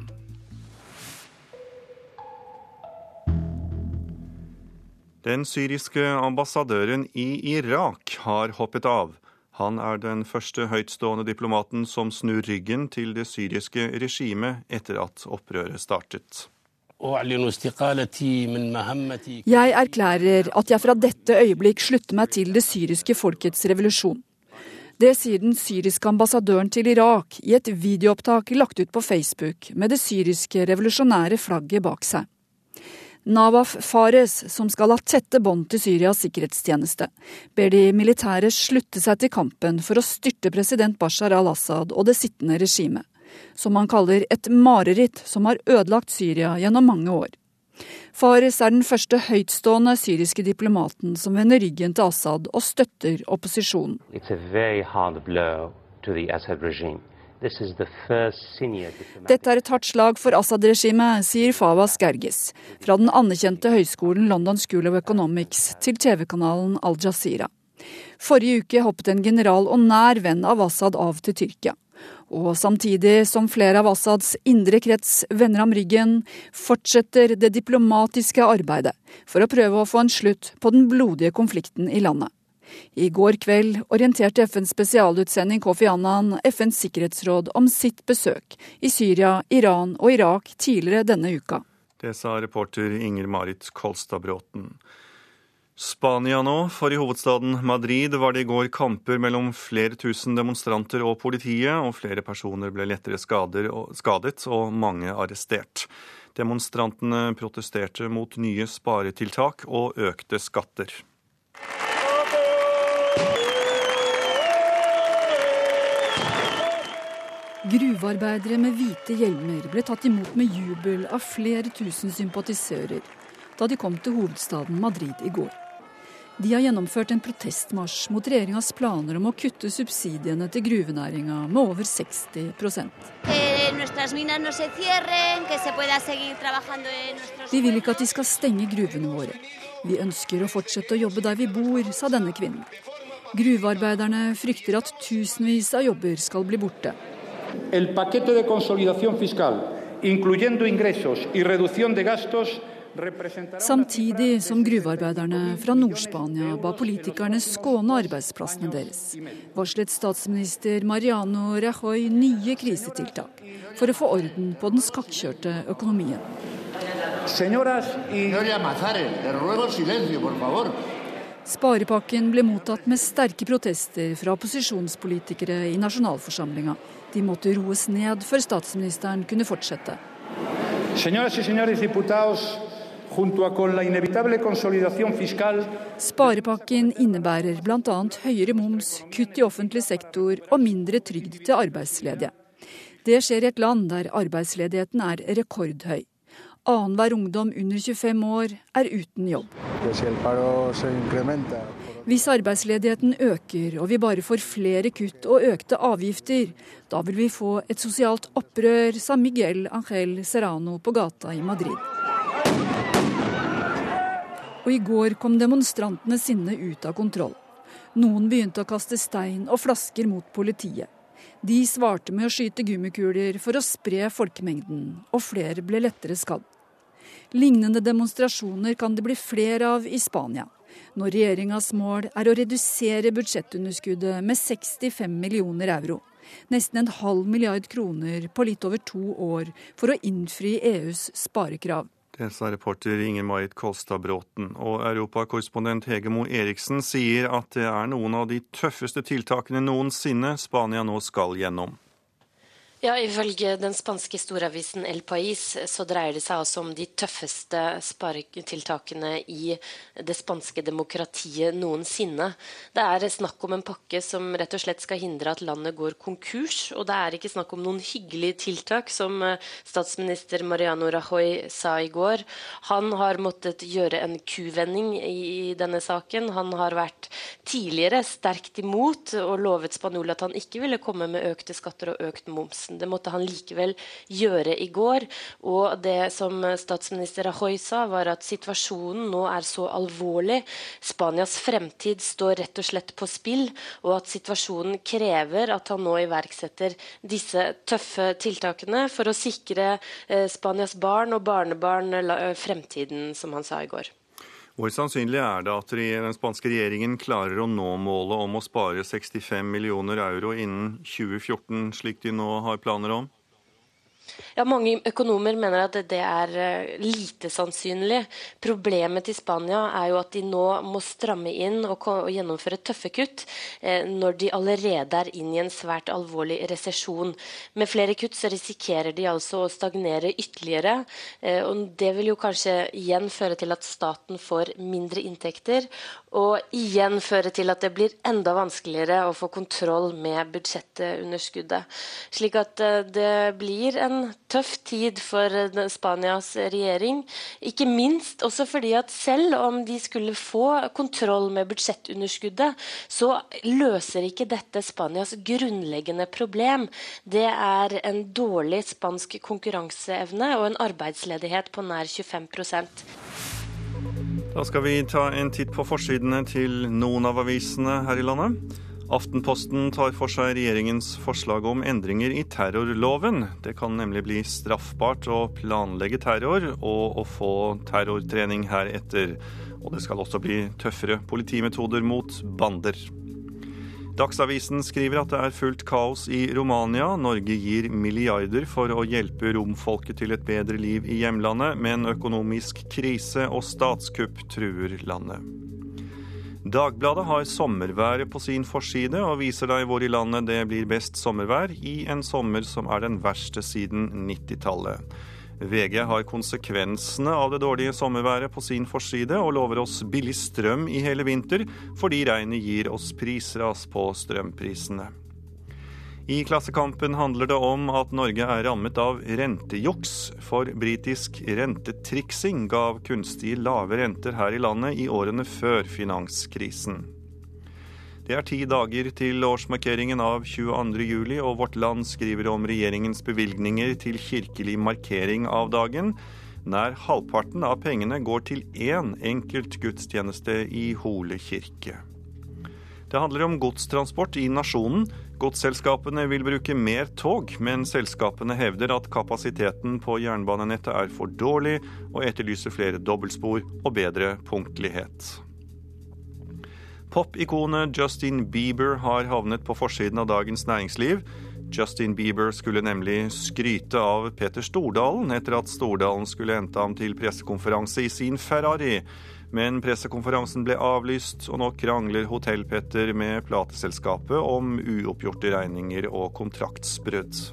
Speaker 1: Den syriske ambassadøren i Irak har hoppet av. Han er den første høytstående diplomaten som snur ryggen til det syriske regimet etter at opprøret startet.
Speaker 9: Jeg erklærer at jeg fra dette øyeblikk slutter meg til det syriske folkets revolusjon. Det sier den syriske ambassadøren til Irak i et videoopptak lagt ut på Facebook med det syriske revolusjonære flagget bak seg. Nawaf Fares, som skal ha tette bånd til Syrias sikkerhetstjeneste, ber de militære slutte seg til kampen for å styrte president Bashar al-Assad og det sittende regimet, som han kaller et mareritt som har ødelagt Syria gjennom mange år. Fares er den første høytstående syriske diplomaten som vender ryggen til Assad og støtter opposisjonen. Dette er et hardt slag for Assad-regimet, sier Fawaz Gergis fra den anerkjente høyskolen London School of Economics til TV-kanalen Al Jazeera. Forrige uke hoppet en general og nær venn av Assad av til Tyrkia. Og samtidig som flere av Assads indre krets vender ham ryggen, fortsetter det diplomatiske arbeidet for å prøve å få en slutt på den blodige konflikten i landet. I går kveld orienterte FNs spesialutsending Kofi Annan FNs sikkerhetsråd om sitt besøk i Syria, Iran og Irak tidligere denne uka.
Speaker 1: Det sa reporter Inger Marit Kolstad Bråten. Spania nå, for i hovedstaden Madrid var det i går kamper mellom flere tusen demonstranter og politiet, og flere personer ble lettere skadet og mange arrestert. Demonstrantene protesterte mot nye sparetiltak og økte skatter.
Speaker 9: Gruvearbeidere med hvite hjelmer ble tatt imot med jubel av flere tusen sympatisører da de kom til hovedstaden Madrid i går. De har gjennomført en protestmarsj mot regjeringas planer om å kutte subsidiene til gruvenæringa med over 60 eh, Vi vil ikke at de skal stenge gruvene våre. Vi ønsker å fortsette å jobbe der vi bor, sa denne kvinnen. Gruvearbeiderne frykter at tusenvis av jobber skal bli borte.
Speaker 34: El paquete de consolidación fiscal, incluyendo ingresos y reducción de gastos,
Speaker 9: Samtidig som gruvearbeiderne fra Nord-Spania ba politikerne skåne arbeidsplassene deres, varslet statsminister Mariano Rajoy nye krisetiltak for å få orden på den skakkjørte økonomien. Sparepakken ble mottatt med sterke protester fra opposisjonspolitikere i nasjonalforsamlinga. De måtte roes ned før statsministeren kunne fortsette. Sparepakken innebærer bl.a. høyere moms, kutt i offentlig sektor og mindre trygd til arbeidsledige. Det skjer i et land der arbeidsledigheten er rekordhøy. Annenhver ungdom under 25 år er uten jobb. Hvis arbeidsledigheten øker og vi bare får flere kutt og økte avgifter, da vil vi få et sosialt opprør, sa Miguel Angel Serrano på gata i Madrid. Og i går kom demonstrantenes sinne ut av kontroll. Noen begynte å kaste stein og flasker mot politiet. De svarte med å skyte gummikuler for å spre folkemengden, og flere ble lettere skadd. Lignende demonstrasjoner kan det bli flere av i Spania. Når regjeringas mål er å redusere budsjettunderskuddet med 65 millioner euro. Nesten en halv milliard kroner på litt over to år for å innfri EUs sparekrav.
Speaker 1: Det sa reporter Inger Marit Kolstad Bråten. Og europakorrespondent Hege Moe Eriksen sier at det er noen av de tøffeste tiltakene noensinne Spania nå skal gjennom.
Speaker 10: Ja, Ifølge den spanske storavisen El Pais så dreier det seg altså om de tøffeste sparetiltakene i det spanske demokratiet noensinne. Det er snakk om en pakke som rett og slett skal hindre at landet går konkurs. Og det er ikke snakk om noen hyggelige tiltak, som eh, statsminister Mariano Rajoy sa i går. Han har måttet gjøre en kuvending i denne saken. Han har vært tidligere sterkt imot og lovet spanjol at han ikke ville komme med økte skatter og økt moms. Det måtte han likevel gjøre i går. Og det som statsminister Rajoy sa, var at situasjonen nå er så alvorlig. Spanias fremtid står rett og slett på spill, og at situasjonen krever at han nå iverksetter disse tøffe tiltakene for å sikre eh, Spanias barn og barnebarn fremtiden, som han sa i går.
Speaker 1: Hvor sannsynlig er det at den spanske regjeringen klarer å nå målet om å spare 65 millioner euro innen 2014, slik de nå har planer om?
Speaker 10: Ja, Mange økonomer mener at det er eh, lite sannsynlig. Problemet til Spania er jo at de nå må stramme inn og, gjennomføre tøffe kutt eh, når de allerede er inn i en svært alvorlig resesjon. Med flere kutt så risikerer de altså å stagnere ytterligere. Eh, og Det vil jo kanskje igjen føre til at staten får mindre inntekter, og igjen føre til at det blir enda vanskeligere å få kontroll med budsjettunderskuddet. Slik at det blir en tøff tid for Spanias regjering. Ikke minst også fordi at selv om de skulle få kontroll med budsjettunderskuddet, så løser ikke dette Spanias grunnleggende problem. Det er en dårlig spansk konkurranseevne og en arbeidsledighet på nær 25%
Speaker 1: Da skal vi ta en titt på forsidene til noen av avisene her i landet. Aftenposten tar for seg regjeringens forslag om endringer i terrorloven. Det kan nemlig bli straffbart å planlegge terror og å få terrortrening heretter. Og det skal også bli tøffere politimetoder mot bander. Dagsavisen skriver at det er fullt kaos i Romania. Norge gir milliarder for å hjelpe romfolket til et bedre liv i hjemlandet, men økonomisk krise og statskupp truer landet. Dagbladet har sommerværet på sin forside og viser deg hvor i landet det blir best sommervær i en sommer som er den verste siden 90-tallet. VG har konsekvensene av det dårlige sommerværet på sin forside og lover oss billig strøm i hele vinter, fordi regnet gir oss prisras på strømprisene. I Klassekampen handler det om at Norge er rammet av rentejuks, for britisk rentetriksing gav kunstig lave renter her i landet i årene før finanskrisen. Det er ti dager til årsmarkeringen av 22.07, og Vårt Land skriver om regjeringens bevilgninger til kirkelig markering av dagen. Nær halvparten av pengene går til én enkelt gudstjeneste i Hole kirke. Det handler om godstransport i nasjonen. Godsselskapene vil bruke mer tog, men selskapene hevder at kapasiteten på jernbanenettet er for dårlig, og etterlyser flere dobbeltspor og bedre punktlighet. Popikonet Justin Bieber har havnet på forsiden av Dagens Næringsliv. Justin Bieber skulle nemlig skryte av Peter Stordalen etter at Stordalen skulle hente ham til pressekonferanse i sin Ferrari. Men pressekonferansen ble avlyst, og nå krangler Hotell-Petter med plateselskapet om uoppgjorte regninger og kontraktsbrudd.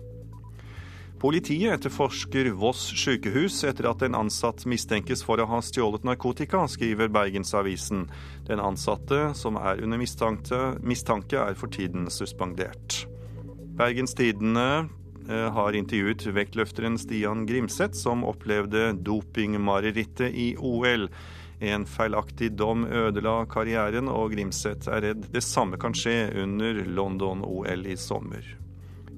Speaker 1: Politiet etterforsker Voss sykehus etter at en ansatt mistenkes for å ha stjålet narkotika, skriver Bergensavisen. Den ansatte, som er under mistanke, mistanke er for tiden suspendert. Bergens Tidende eh, har intervjuet vektløfteren Stian Grimseth, som opplevde dopingmarerittet i OL. En feilaktig dom ødela karrieren, og Grimseth er redd det samme kan skje under London-OL i sommer.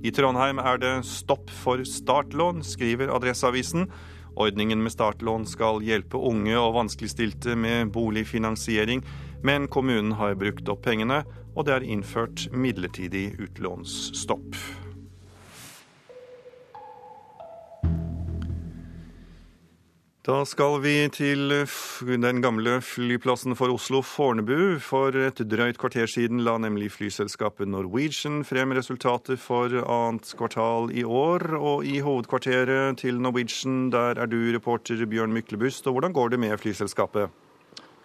Speaker 1: I Trondheim er det stopp for startlån, skriver Adresseavisen. Ordningen med startlån skal hjelpe unge og vanskeligstilte med boligfinansiering, men kommunen har brukt opp pengene, og det er innført midlertidig utlånsstopp. Da skal vi til den gamle flyplassen for Oslo, Fornebu. For et drøyt kvarter siden la nemlig flyselskapet Norwegian frem resultatet for annet kvartal i år. Og i hovedkvarteret til Norwegian, der er du reporter Bjørn Myklebust. Og hvordan går det med flyselskapet?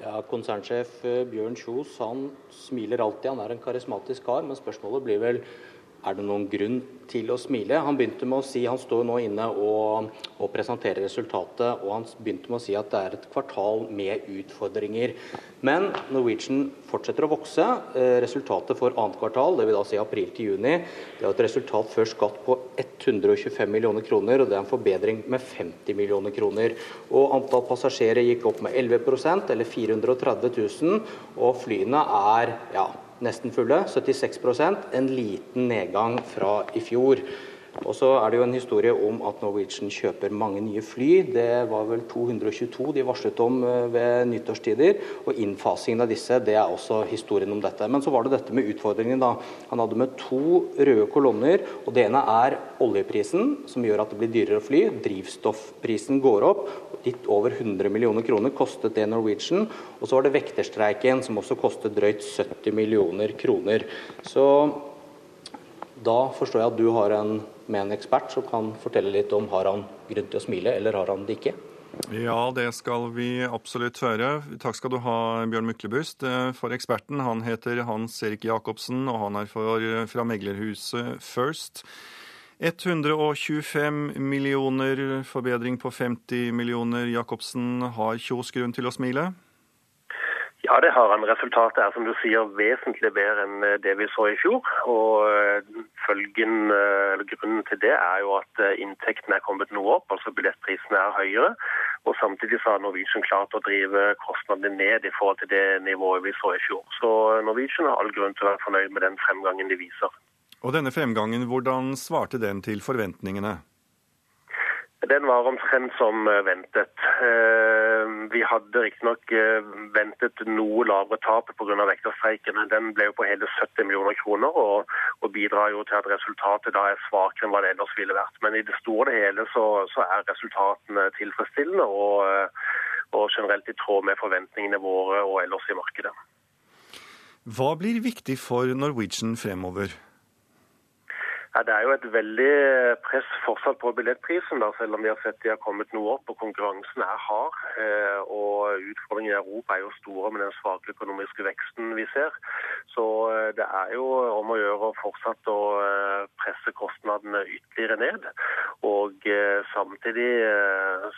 Speaker 34: Ja, Konsernsjef eh, Bjørn Kjos han smiler alltid, han er en karismatisk kar. Men spørsmålet blir vel er det noen grunn til å smile? Han begynte med å si, han står nå inne og, og, presenterer resultatet, og han begynte med å si at det er et kvartal med utfordringer. Men Norwegian fortsetter å vokse. Eh, resultatet for annet kvartal, det vil da si april til juni, det er et resultat før skatt på 125 millioner kroner, og det er en forbedring med 50 millioner kroner. Og Antall passasjerer gikk opp med 11% eller 430 000, og flyene er ja, nesten fulle, 76% en liten nedgang fra i fjor. Og så er det jo en historie om at Norwegian kjøper mange nye fly. Det var vel 222 de varslet om eh, ved nyttårstider. Og innfasingen av disse, det er også historien om dette. Men så var det dette med utfordringen, da. Han hadde med to røde kolonner. Og det ene er oljeprisen, som gjør at det blir dyrere å fly. Drivstoffprisen går opp. Litt over 100 millioner kroner kostet det Norwegian. Og så var det vekterstreiken, som også kostet drøyt 70 millioner kroner. Så da forstår jeg at du har en med en ekspert som kan fortelle litt om har han grunn til å smile, eller har han det ikke?
Speaker 1: Ja, det skal vi absolutt høre. Takk skal du ha, Bjørn Myklebust. Eh, for eksperten, han heter Hans Erik Jacobsen, og han er for, fra meglerhuset First. 125 millioner forbedring på 50 millioner. Jacobsen, har Kjos grunn til å smile?
Speaker 35: Ja, det har han. Resultatet er som du sier vesentlig bedre enn eh, det vi så i fjor. Og eh, følgen, eh, eller Grunnen til det er jo at inntektene er kommet noe opp, altså billettprisene er høyere. Og Samtidig har Norwegian klart å drive kostnadene ned i forhold til det nivået vi så i fjor. Så Norwegian har all grunn til å være fornøyd med den fremgangen de viser.
Speaker 1: Og denne fremgangen, hvordan svarte den til forventningene?
Speaker 35: Den var omtrent som eh, ventet. Eh, vi hadde riktignok eh, ventet noe lavere tap pga. vekterstreiken. Den ble jo på hele 70 millioner kroner og, bidrar jo til at resultatet da er svakere enn hva det ellers ville vært. Men i det store og hele så, er resultatene tilfredsstillende og generelt i tråd med forventningene våre og ellers i markedet.
Speaker 1: Hva blir viktig for Norwegian fremover?
Speaker 35: Ja, Det er jo et veldig press fortsatt på billettprisen, da, selv om vi har sett de har kommet noe opp. og Konkurransen er hard. Eh, og Utfordringen i Europa er jo store med den svake økonomiske veksten vi ser. Så eh, det er jo om å gjøre å fortsatt å eh, presse kostnadene ytterligere ned. Og samtidig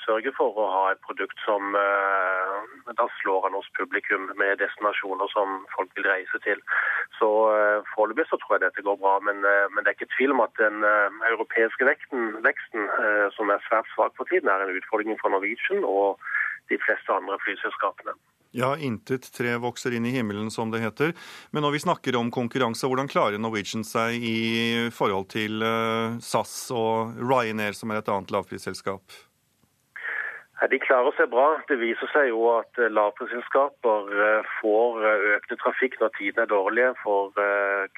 Speaker 35: sørge for å ha et produkt som da slår an hos publikum med destinasjoner som folk vil reise til. Så foreløpig så tror jeg dette går bra, men, men det er ikke tvil tvil om at den uh, europeiske vekten, veksten, uh, som er svært svak for tiden, er en utfordring for Norwegian og de fleste andre flyselskapene.
Speaker 1: Ja, intet tre vokser inn i himmelen, som det heter. Men når vi snakker om konkurranse, hvordan klarer Norwegian seg i forhold til uh, SAS og Ryanair, som er et annet lavprisselskap?
Speaker 35: De klarer seg bra. Det viser seg jo at eh, lavprisselskaper eh, får økende økte trafikk når tidene er dårlige. For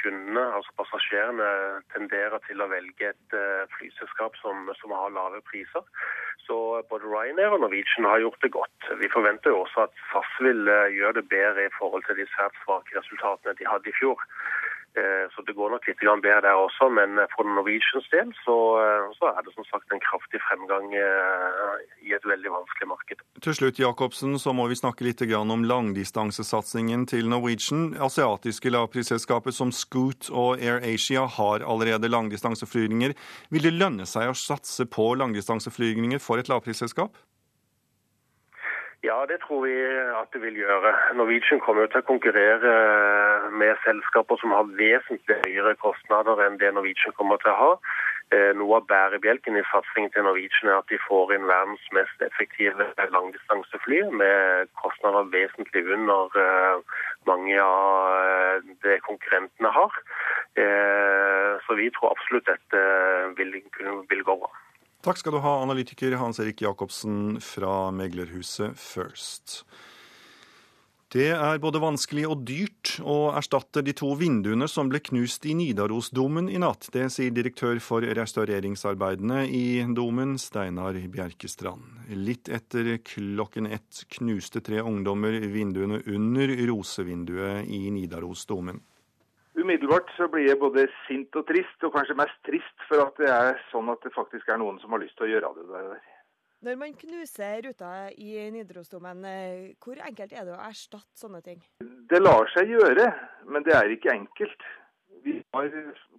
Speaker 35: kundene, altså passasjerene, tenderer til å velge et flyselskap som, som har lave priser. Så både Ryanair og Norwegian har gjort det godt. Vi forventer jo også at SAS vil gjøre det bedre i forhold til de svært svake resultatene de hadde i fjor. Eh, så det går nok litt bedre der også, men for Norwegians del så, eh, så, er det som sagt en kraftig fremgang eh, i et veldig vanskelig marked.
Speaker 1: Til slutt Jacobsen, så må vi snakke litt om langdistansesatsingen til Norwegian. Asiatiske lavprisselskaper som Scoot og AirAsia har allerede langdistanseflygninger. Vil det lønne seg å satse på langdistanseflygninger for et lavprisselskap?
Speaker 35: Ja, det tror vi at det vil gjøre. Norwegian kommer jo til å konkurrere med selskaper som har vesentlig høyere kostnader enn det Norwegian kommer til å ha. Eh, noe av bærebjelken i satsingen til Norwegian er at de får inn verdens mest effektive langdistansefly med kostnader vesentlig under eh, mange av eh, det konkurrentene har. Så vi tror absolutt dette vil, vil gå bra.
Speaker 1: Takk skal du ha, analytiker Hans Erik Jacobsen fra meglerhuset First. Det er både vanskelig og dyrt å erstatte de to vinduene som ble knust i Nidarosdomen i natt. Det sier direktør for restaureringsarbeidene i domen, Steinar Bjerkestrand. Litt etter klokken ett knuste tre ungdommer vinduene under rosevinduet i Nidarosdomen.
Speaker 36: Umiddelbart så blir jeg både sint og trist, og kanskje mest trist for at det er sånn at det faktisk er noen som har lyst til å gjøre det der.
Speaker 37: Når man knuser ruta i Nidarosdomen, eh, hvor enkelt er det å erstatte sånne ting?
Speaker 36: Det lar seg gjøre, men det er ikke enkelt. Vi har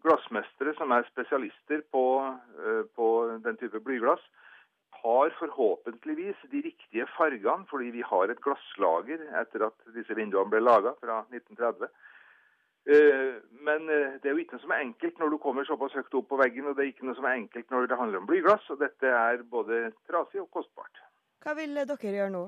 Speaker 36: glassmestere som er spesialister på, eh, på den type blyglass. Har forhåpentligvis de riktige fargene, fordi vi har et glasslager etter at disse vinduene ble laga fra 1930. Eh, men eh, det er jo ikke noe som er enkelt når du kommer såpass høyt opp på veggen, og det er ikke noe som er enkelt når det handler om blyglass. Og dette er både trasig og kostbart.
Speaker 37: Hva vil dere gjøre nå?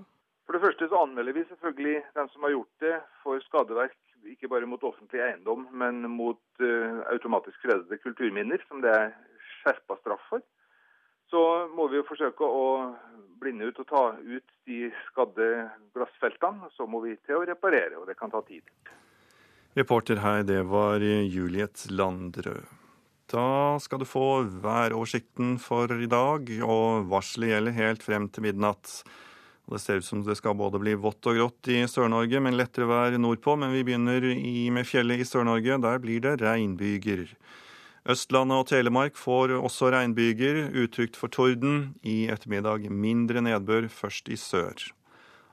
Speaker 36: For det første så anmelder vi selvfølgelig dem som har gjort det for skadeverk, ikke bare mot offentlig eiendom, men mot uh, automatisk fredede kulturminner, som det er skjerpa straff for. Så må vi jo forsøke å blinde ut og ta ut de skadde glassfeltene. Så må vi til å reparere, og det kan ta tid.
Speaker 1: Reporter her, det var Juliet Landrød. Da skal du få væroversikten for i dag, og varselet gjelder helt frem til midnatt. Det ser ut som det skal både bli vått og grått i Sør-Norge, men lettere vær nordpå. Men vi begynner i, med fjellet i Sør-Norge. Der blir det regnbyger. Østlandet og Telemark får også regnbyger, utrygt for torden. I ettermiddag mindre nedbør, først i sør.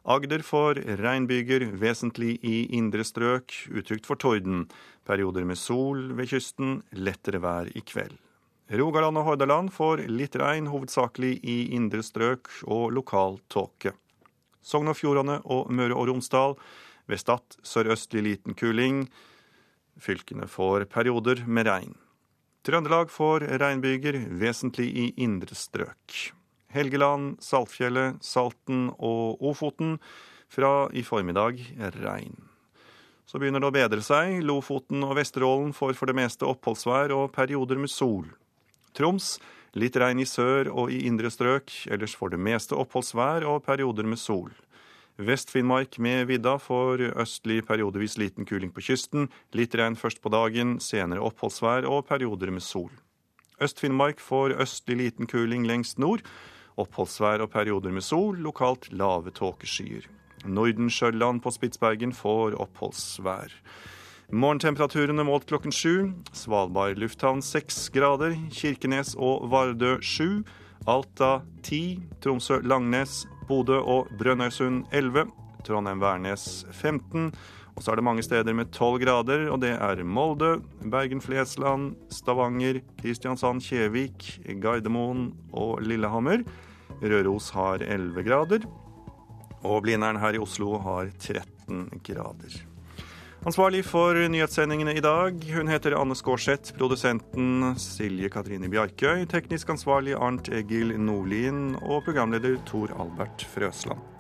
Speaker 1: Agder får regnbyger, vesentlig i indre strøk, utrygt for torden. Perioder med sol ved kysten, lettere vær i kveld. Rogaland og Hordaland får litt regn, hovedsakelig i indre strøk og lokal tåke. Sogn og Fjordane og Møre og Romsdal ved Stad sørøstlig liten kuling. Fylkene får perioder med regn. Trøndelag får regnbyger, vesentlig i indre strøk. Helgeland, Saltfjellet, Salten og Ofoten. Fra i formiddag regn. Så begynner det å bedre seg. Lofoten og Vesterålen får for det meste oppholdsvær og perioder med sol. Troms litt regn i sør og i indre strøk, ellers får det meste oppholdsvær og perioder med sol. Vest-Finnmark med vidda får østlig periodevis liten kuling på kysten. Litt regn først på dagen, senere oppholdsvær og perioder med sol. Øst-Finnmark får østlig liten kuling lengst nord. Oppholdsvær og perioder med sol, lokalt lave tåkeskyer. Nordensjøland på Spitsbergen får oppholdsvær. Morgentemperaturene målt klokken sju. Svalbard lufthavn seks grader. Kirkenes og Vardø sju. Alta ti. Tromsø-Langnes, Bodø og Brønnøysund elleve. Trondheim-Værnes 15. Og så er det mange steder med 12 grader, og det er Molde, Bergen-Flesland, Stavanger, Kristiansand-Kjevik, Gardermoen og Lillehammer. Røros har 11 grader, og Blindern her i Oslo har 13 grader. Ansvarlig for nyhetssendingene i dag, hun heter Anne Skårseth. Produsenten Silje Katrine Bjarkøy. Teknisk ansvarlig Arnt Egil Nordlien. Og programleder Tor Albert Frøsland.